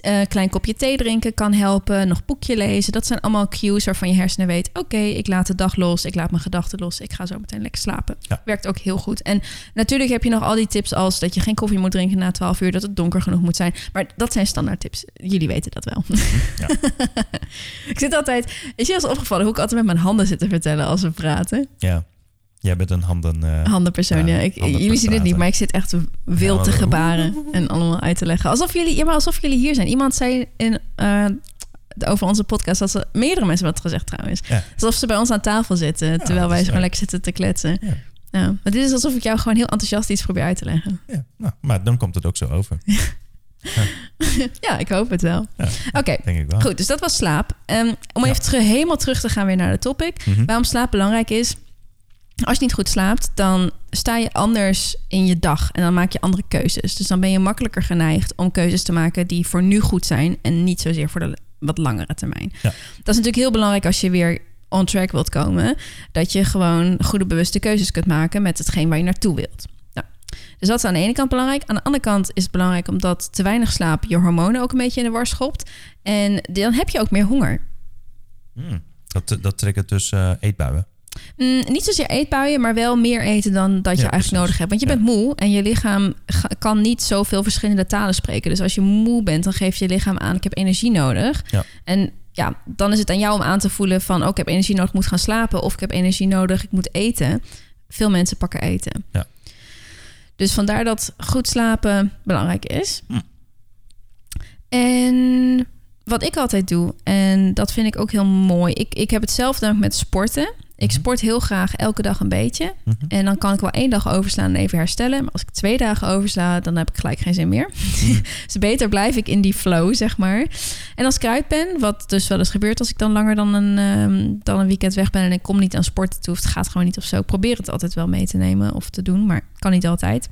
Speaker 1: Eh, klein kopje thee drinken kan helpen. Nog boekje lezen. Dat zijn allemaal cues waarvan je hersenen weet... oké, ik laat de dag los. Ik laat mijn gedachten los. Ik ga zo meteen lekker slapen.
Speaker 2: Ja.
Speaker 1: Werkt ook heel goed. En natuurlijk heb je nog al die tips als... dat je geen koffie moet drinken na 12 uur... dat het donker genoeg moet zijn. Maar dat zijn standaard tips. Jullie weten dat wel.
Speaker 2: Ja.
Speaker 1: ik zit altijd... Is je eens opgevallen hoe ik altijd met mijn handen zit te vertellen... als we praten?
Speaker 2: Ja. Jij bent een handen... eh,
Speaker 1: Handenpersoon, ja. Ik,
Speaker 2: handen
Speaker 1: jullie zien het niet, maar ik zit echt wild te gebaren en allemaal uit te leggen. Alsof jullie, ja, maar alsof jullie hier zijn. Iemand zei in, eh, over onze podcast dat ze meerdere mensen hebben het gezegd trouwens.
Speaker 2: Ja.
Speaker 1: Alsof ze bij ons aan tafel zitten, terwijl wij
Speaker 2: leuk.
Speaker 1: lekker zitten te kletsen.
Speaker 2: Ja.
Speaker 1: Ja. maar dit is alsof ik jou gewoon heel enthousiast iets probeer uit te leggen.
Speaker 2: Ja, nou, maar dan komt het ook zo over.
Speaker 1: Ja, ik hoop het wel.
Speaker 2: Ja,
Speaker 1: Oké, goed. Dus dat was slaap. Ehm, om even terug, helemaal terug te gaan weer naar de topic.
Speaker 2: Mhm.
Speaker 1: Waarom slaap belangrijk is. Als je niet goed slaapt, dan sta je anders in je dag en dan maak je andere keuzes. Dus dan ben je makkelijker geneigd om keuzes te maken die voor nu goed zijn en niet zozeer voor de wat langere termijn.
Speaker 2: Ja.
Speaker 1: Dat is natuurlijk heel belangrijk als je weer on track wilt komen, dat je gewoon goede bewuste keuzes kunt maken met hetgeen waar je naartoe wilt. Nou, dus dat is aan de ene kant belangrijk. Aan de andere kant is het belangrijk omdat te weinig slaap je hormonen ook een beetje in de war schopt. En dan heb je ook meer honger.
Speaker 2: Hmm. Dat, dat triggert dus eh, eetbuien.
Speaker 1: Mm, niet zozeer eetbuien, maar wel meer eten dan dat je
Speaker 2: Ja,
Speaker 1: eigenlijk
Speaker 2: precies.
Speaker 1: nodig hebt. Want je
Speaker 2: Ja.
Speaker 1: bent moe en je lichaam kan niet zoveel verschillende talen spreken. Dus als je moe bent, dan geeft je lichaam aan: ik heb energie nodig.
Speaker 2: Ja.
Speaker 1: En ja, dan is het aan jou om aan te voelen van: oh, ik heb energie nodig, ik moet gaan slapen. Of ik heb energie nodig, ik moet eten. Veel mensen pakken eten.
Speaker 2: Ja.
Speaker 1: Dus vandaar dat goed slapen belangrijk is.
Speaker 2: Hm.
Speaker 1: En wat ik altijd doe, en dat vind ik ook heel mooi. Ik, ik heb hetzelfde ook met sporten. Ik
Speaker 2: Mhm.
Speaker 1: sport heel graag elke dag een beetje.
Speaker 2: Mhm.
Speaker 1: En dan kan ik wel één dag overslaan en even herstellen. Maar als ik twee dagen oversla, dan heb ik gelijk geen zin meer. dus beter blijf ik in die flow, zeg maar. En als ik eruit ben, wat dus wel eens gebeurt als ik dan langer dan een, ehm, dan een weekend weg ben en ik kom niet aan sporten toe, of het gaat gewoon niet of zo. Ik probeer het altijd wel mee te nemen of te doen, maar kan niet altijd.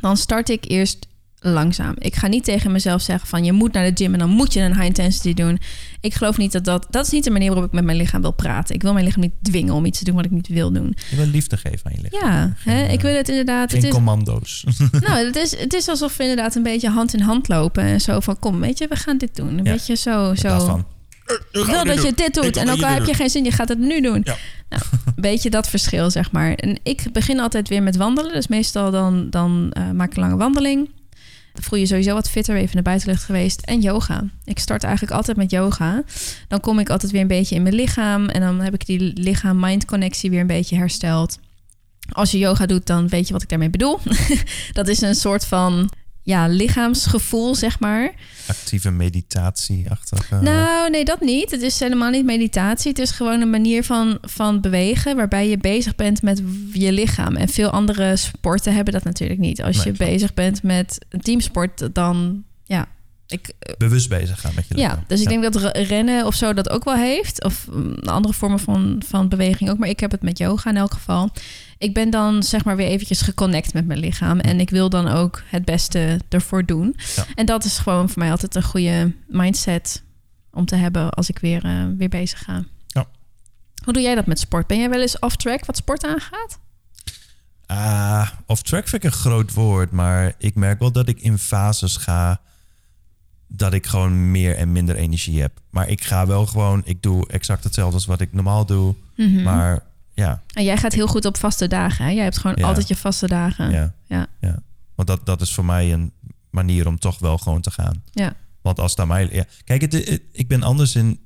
Speaker 1: Dan start ik eerst langzaam. Ik ga niet tegen mezelf zeggen van je moet naar de gym en dan moet je een high intensity doen. Ik geloof niet dat dat dat is niet de manier waarop ik met mijn lichaam wil praten. Ik wil mijn lichaam niet dwingen om iets te doen wat ik niet wil doen.
Speaker 2: Je wil liefde geven aan je lichaam.
Speaker 1: Ja,
Speaker 2: Geen,
Speaker 1: hè,
Speaker 2: eh,
Speaker 1: ik wil het inderdaad.
Speaker 2: Geen
Speaker 1: Het is,
Speaker 2: commando's.
Speaker 1: nou, het is, het is alsof we inderdaad een beetje hand in hand lopen en zo van kom, weet je, we gaan dit doen. Een
Speaker 2: Ja.
Speaker 1: beetje zo, zo.
Speaker 2: Daarvan.
Speaker 1: Ik wil dat je dit doet en ook al heb je geen zin, je gaat het nu doen.
Speaker 2: Ja.
Speaker 1: Nou, een beetje dat verschil, zeg maar. En ik begin altijd weer met wandelen. Dus meestal dan, dan eh, maak ik een lange wandeling. Dan voel je sowieso wat fitter, even de buitenlucht geweest. En yoga. Ik start eigenlijk altijd met yoga. Dan kom ik altijd weer een beetje in mijn lichaam. En dan heb ik die lichaam-mind connectie weer een beetje hersteld. Als je yoga doet, dan weet je wat ik daarmee bedoel. dat is een soort van ja, lichaamsgevoel, zeg maar.
Speaker 2: Actieve meditatie-achtige.
Speaker 1: Nou, nee, dat niet. Het is helemaal niet meditatie. Het is gewoon een manier van, van bewegen waarbij je bezig bent met je lichaam. En veel andere sporten hebben dat natuurlijk niet. Als
Speaker 2: Nee,
Speaker 1: je bezig bent met een teamsport, dan ja. Ik,
Speaker 2: Bewust bezig gaan met je lichaam.
Speaker 1: ja, dus ik denk dat re- rennen of zo dat ook wel heeft. Of mm, andere vormen van, van beweging ook. Maar ik heb het met yoga in elk geval. Ik ben dan zeg maar weer eventjes geconnect met mijn lichaam. En ik wil dan ook het beste ervoor doen.
Speaker 2: Ja.
Speaker 1: En dat is gewoon voor mij altijd een goede mindset om te hebben als ik weer, eh, weer bezig ga.
Speaker 2: Ja.
Speaker 1: Hoe doe jij dat met sport? Ben jij wel eens off track wat sport aangaat?
Speaker 2: Ah, off track vind ik een groot woord, maar ik merk wel dat ik in fases ga dat ik gewoon meer en minder energie heb. Maar ik ga wel gewoon, ik doe exact hetzelfde als wat ik normaal doe,
Speaker 1: Mhm.
Speaker 2: maar ja,
Speaker 1: En jij gaat heel goed op vaste dagen. Hè? Jij hebt gewoon
Speaker 2: Ja.
Speaker 1: altijd je vaste dagen.
Speaker 2: ja,
Speaker 1: Ja.
Speaker 2: ja. Want dat, dat is voor mij een manier om toch wel gewoon te gaan.
Speaker 1: Ja.
Speaker 2: Want als aan mij... Ja. Kijk, het, het- ik ben anders in,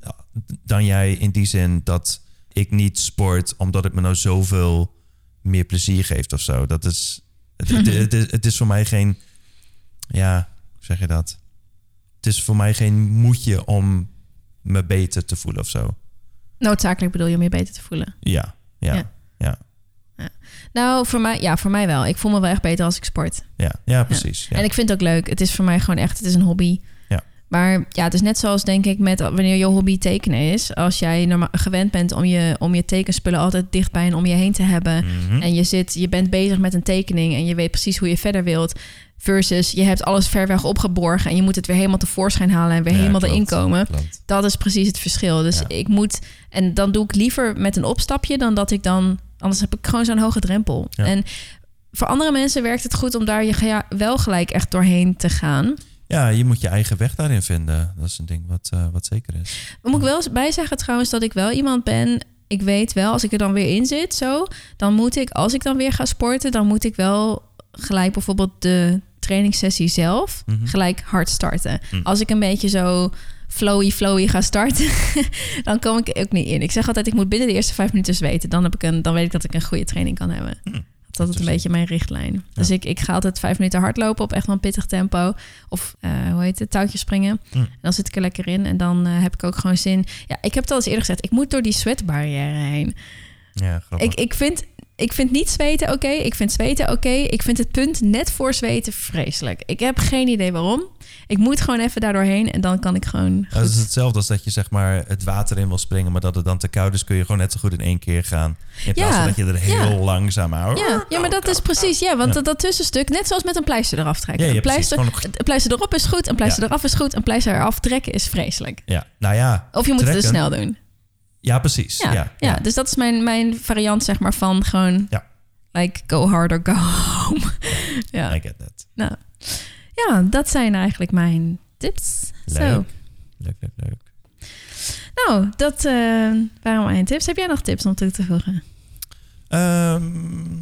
Speaker 2: dan jij in die zin dat ik niet sport omdat het me nou zoveel meer plezier geeft of zo. Dat is... Het, het, het is, het is voor mij geen... Ja, hoe zeg je dat? Het is voor mij geen moedje om me beter te voelen of zo.
Speaker 1: Noodzakelijk bedoel je om je beter te voelen.
Speaker 2: Ja, ja,
Speaker 1: Ja.
Speaker 2: ja,
Speaker 1: Nou, voor mij, ja, voor mij wel. Ik voel me wel echt beter als ik sport.
Speaker 2: ja, ja, precies. Ja.
Speaker 1: En ik vind het ook leuk. Het is voor mij gewoon echt, het is een hobby.
Speaker 2: Ja.
Speaker 1: Maar ja, het is net zoals denk ik met wanneer je hobby tekenen is. Als jij normaal gewend bent om je, om je tekenspullen altijd dichtbij en om je heen te hebben.
Speaker 2: Mhm.
Speaker 1: En je, zit, je bent bezig met een tekening en je weet precies hoe je verder wilt. Versus je hebt alles ver weg opgeborgen en je moet het weer helemaal tevoorschijn halen en weer
Speaker 2: Ja,
Speaker 1: helemaal
Speaker 2: klopt,
Speaker 1: erin komen.
Speaker 2: klopt.
Speaker 1: Dat is precies het verschil. Dus
Speaker 2: Ja.
Speaker 1: ik moet, en dan doe ik liever met een opstapje dan dat ik dan, anders heb ik gewoon zo'n hoge drempel.
Speaker 2: Ja.
Speaker 1: En voor andere mensen werkt het goed om daar je wel gelijk echt doorheen te gaan.
Speaker 2: ja, je moet je eigen weg daarin vinden. Dat is een ding wat, eh, wat zeker is.
Speaker 1: Moet ik wel eens bij zeggen trouwens dat ik wel iemand ben. Ik weet wel, als ik er dan weer in zit, zo, dan moet ik, als ik dan weer ga sporten, dan moet ik wel gelijk bijvoorbeeld de trainingssessie zelf
Speaker 2: Mhm.
Speaker 1: gelijk hard starten.
Speaker 2: Mhm.
Speaker 1: Als ik een beetje zo flowy, flowy ga starten, dan kom ik ook niet in. Ik zeg altijd, ik moet binnen de eerste vijf minuten zweten. Dan, heb ik een, dan weet ik dat ik een goede training kan hebben.
Speaker 2: Mhm.
Speaker 1: Dat is een beetje mijn richtlijn. Dus ik, ik ga altijd vijf minuten hardlopen op echt wel een pittig tempo. Of eh, hoe heet het, touwtjes springen. En dan zit ik er lekker in. En dan eh, heb ik ook gewoon zin. Ja, ik heb het al eens eerder gezegd. Ik moet door die sweatbarrière heen.
Speaker 2: Ja, grappig.
Speaker 1: Ik, ik, vind, ik vind niet zweten oké. Ik vind zweten oké. Ik vind het punt net voor zweten vreselijk. Ik heb geen idee waarom. Ik moet gewoon even daar doorheen. En dan kan ik gewoon
Speaker 2: dat is hetzelfde als dat je zeg maar het water in wil springen, maar dat het dan te koud is, kun je gewoon net zo goed in één keer gaan. In plaats
Speaker 1: Ja,
Speaker 2: van dat je er heel
Speaker 1: ja.
Speaker 2: langzaam aan.
Speaker 1: Ja, ja, maar dat is precies, ja, want
Speaker 2: Ja.
Speaker 1: dat, dat tussenstuk, net zoals met een pleister eraf trekken. Een pleister,
Speaker 2: precies. Gewoon-
Speaker 1: een pleister erop is goed, een pleister eraf is goed, een pleister eraf trekken is vreselijk.
Speaker 2: Ja, nou ja.
Speaker 1: Of je moet het te snel doen.
Speaker 2: Ja, precies.
Speaker 1: Ja,
Speaker 2: Ja,
Speaker 1: ja, dus dat is mijn, mijn variant, zeg maar, van gewoon,
Speaker 2: Ja.
Speaker 1: like, go hard or go home. ja.
Speaker 2: I get that.
Speaker 1: Nou, ja, dat zijn eigenlijk mijn tips.
Speaker 2: Leuk.
Speaker 1: Zo.
Speaker 2: Leuk, leuk, leuk.
Speaker 1: Nou, dat eh, waren mijn tips. Heb jij nog tips om toe te voegen?
Speaker 2: Ehm,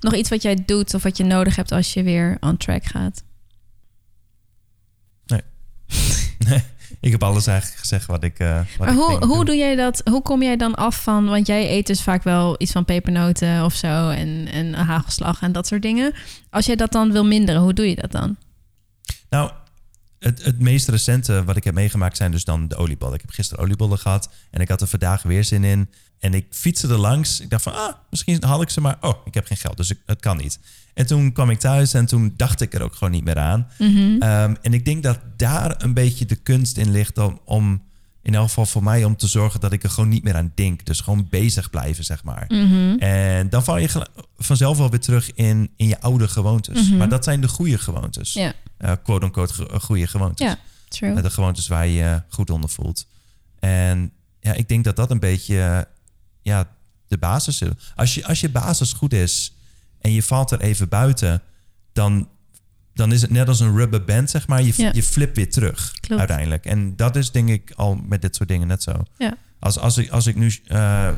Speaker 1: Nog iets wat jij doet of wat je nodig hebt als je weer on track gaat?
Speaker 2: ik heb alles eigenlijk gezegd wat ik. eh wat
Speaker 1: Maar
Speaker 2: ik
Speaker 1: hoe, hoe doe jij dat? Hoe kom jij dan af van? Want jij eet dus vaak wel iets van pepernoten of zo en, en hagelslag en dat soort dingen. Als jij dat dan wil minderen, hoe doe je dat dan?
Speaker 2: Nou, het, het meest recente wat ik heb meegemaakt zijn dus dan de oliebollen. Ik heb gisteren oliebollen gehad en ik had er vandaag weer zin in. En ik fietste er langs. Ik dacht van, ah, misschien haal ik ze maar. Oh, ik heb geen geld, dus ik, het kan niet. En toen kwam ik thuis en toen dacht ik er ook gewoon niet meer aan.
Speaker 1: Mhm.
Speaker 2: Ehm, en ik denk dat daar een beetje de kunst in ligt om, om, in elk geval voor mij, om te zorgen dat ik er gewoon niet meer aan denk. Dus gewoon bezig blijven, zeg maar.
Speaker 1: Mhm.
Speaker 2: En dan val je vanzelf wel weer terug in, in je oude gewoontes.
Speaker 1: Mhm.
Speaker 2: Maar dat zijn de goede gewoontes.
Speaker 1: Ja,
Speaker 2: Eh, quote-unquote ge- goede gewoontes.
Speaker 1: Ja. true.
Speaker 2: Eh, de gewoontes waar je je goed onder voelt. En ja, ik denk dat dat een beetje eh, ja, de basis is. Als je, als je basis goed is en je valt er even buiten, dan, dan is het net als een rubber band, zeg maar. Je,
Speaker 1: Ja.
Speaker 2: je flipt weer terug
Speaker 1: Klopt.
Speaker 2: uiteindelijk. En dat is denk ik al met dit soort dingen net zo.
Speaker 1: Ja.
Speaker 2: Als, als, ik, als ik nu eh,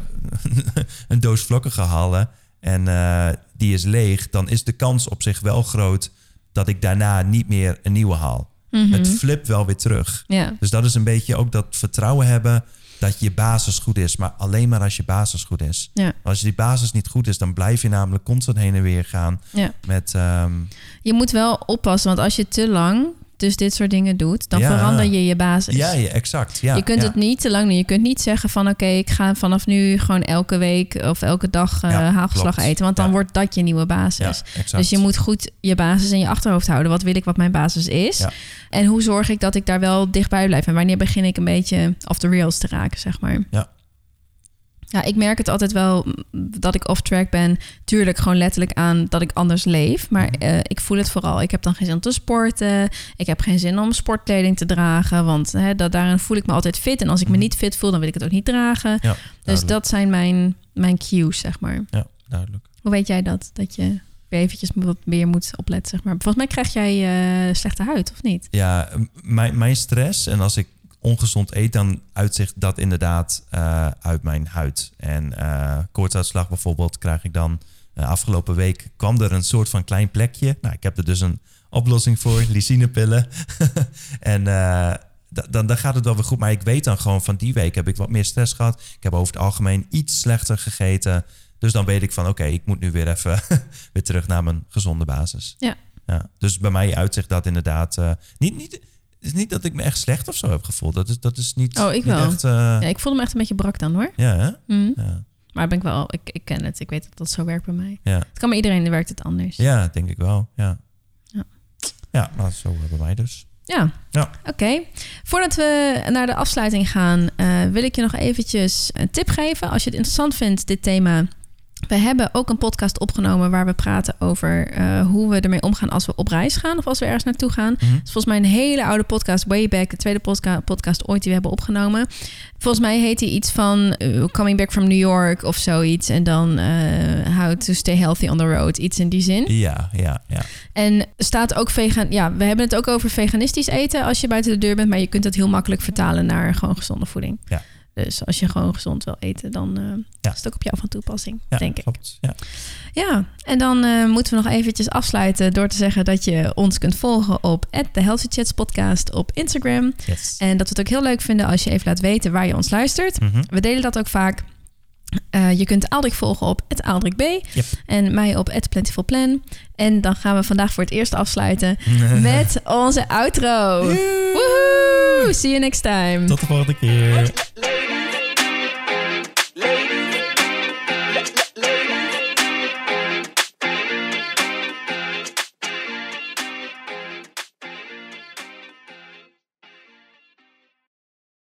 Speaker 2: een doos vlokken ga halen en eh, die is leeg, dan is de kans op zich wel groot dat ik daarna niet meer een nieuwe haal.
Speaker 1: Mhm.
Speaker 2: Het flipt wel weer terug.
Speaker 1: Ja,
Speaker 2: Dus dat is een beetje ook dat vertrouwen hebben dat je basis goed is. Maar alleen maar als je basis goed is.
Speaker 1: ja,
Speaker 2: Als je die basis niet goed is, dan blijf je namelijk constant heen en weer gaan
Speaker 1: ja.
Speaker 2: met... ehm,
Speaker 1: Je moet wel oppassen, want als je te lang dus dit soort dingen doet, dan
Speaker 2: Ja.
Speaker 1: verander je je basis.
Speaker 2: ja, ja, exact. Ja,
Speaker 1: je kunt het niet te lang doen. Je kunt niet zeggen van oké, ik ga vanaf nu gewoon elke week of elke dag hagelslag
Speaker 2: klopt.
Speaker 1: eten. Want dan wordt dat je nieuwe basis. Dus je moet goed je basis in je achterhoofd houden. Wat wil ik wat mijn basis is? En hoe zorg ik dat ik daar wel dichtbij blijf? En wanneer begin ik een beetje off the rails te raken, zeg maar?
Speaker 2: Ja.
Speaker 1: Ja, ik merk het altijd wel dat ik off track ben. Tuurlijk gewoon letterlijk aan dat ik anders leef. Maar
Speaker 2: Mhm.
Speaker 1: eh, ik voel het vooral. Ik heb dan geen zin om te sporten. Ik heb geen zin om sportkleding te dragen. Want hè, dat, daarin voel ik me altijd fit. En als ik me
Speaker 2: Mhm.
Speaker 1: niet fit voel, dan wil ik het ook niet dragen.
Speaker 2: Ja,
Speaker 1: Dus dat zijn mijn, mijn cues, zeg maar.
Speaker 2: Ja, duidelijk.
Speaker 1: Hoe weet jij dat? Dat je weer eventjes wat meer moet opletten, zeg maar. Volgens mij krijg jij eh, slechte huid, of niet?
Speaker 2: Ja, mijn, mijn stress en als ik ongezond eet, dan uitzicht dat inderdaad eh, uit mijn huid. En eh koortsuitslag bijvoorbeeld krijg ik dan. eh, afgelopen week kwam er een soort van klein plekje. Nou, ik heb er dus een oplossing voor, lysinepillen. en da- dan, dan gaat het wel weer goed. Maar ik weet dan gewoon van die week heb ik wat meer stress gehad. Ik heb over het algemeen iets slechter gegeten. Dus dan weet ik van oké, ik moet nu weer even weer terug naar mijn gezonde basis.
Speaker 1: Ja.
Speaker 2: Ja, dus bij mij uitzicht dat inderdaad niet, niet, is niet dat ik me echt slecht of zo heb gevoeld. Dat is, dat is niet,
Speaker 1: Oh, ik
Speaker 2: niet
Speaker 1: wel.
Speaker 2: echt. eh,
Speaker 1: Ja, ik voelde me echt een beetje brak dan, hoor.
Speaker 2: ja, hè?
Speaker 1: Mhm.
Speaker 2: ja,
Speaker 1: Maar ben ik wel, ik, ik ken het. Ik weet dat dat zo werkt bij mij.
Speaker 2: ja.
Speaker 1: Het kan bij iedereen, werkt het anders.
Speaker 2: ja, denk ik wel. Ja,
Speaker 1: Ja.
Speaker 2: ja nou, zo eh, bij mij dus.
Speaker 1: Ja,
Speaker 2: Ja.
Speaker 1: oké. Voordat we naar de afsluiting gaan, eh, wil ik je nog eventjes een tip geven. Als je het interessant vindt, dit thema, We hebben ook een podcast opgenomen waar we praten over eh, hoe we ermee omgaan als we op reis gaan of als we ergens naartoe gaan.
Speaker 2: Mhm.
Speaker 1: Het is volgens mij een hele oude podcast, way back, de tweede podca- podcast ooit die we hebben opgenomen. Volgens mij heet hij iets van eh, Coming Back from New York of zoiets. En dan eh, How to Stay Healthy on the Road, iets in die zin.
Speaker 2: Ja, ja, ja.
Speaker 1: En staat ook vegan. Ja, we hebben het ook over veganistisch eten als je buiten de deur bent, maar je kunt het heel makkelijk vertalen naar gewoon gezonde voeding.
Speaker 2: Ja.
Speaker 1: Dus als je gewoon gezond wil eten, dan
Speaker 2: Ja.
Speaker 1: is het ook op jou van toepassing,
Speaker 2: ja
Speaker 1: denk ik.
Speaker 2: klopt. Ja.
Speaker 1: Ja, en dan eh, moeten we nog eventjes afsluiten door te zeggen dat je ons kunt volgen op The Healthy Chats podcast op Instagram.
Speaker 2: Yes.
Speaker 1: En dat we het ook heel leuk vinden als je even laat weten waar je ons luistert.
Speaker 2: Mhm.
Speaker 1: We delen dat ook vaak. Eh, je kunt Aldrik volgen op Aldrik B.
Speaker 2: Yep.
Speaker 1: En mij op Plentifulplan. En dan gaan we vandaag voor het eerst afsluiten met onze outro. Woehoe! See you next time.
Speaker 2: Tot de volgende keer.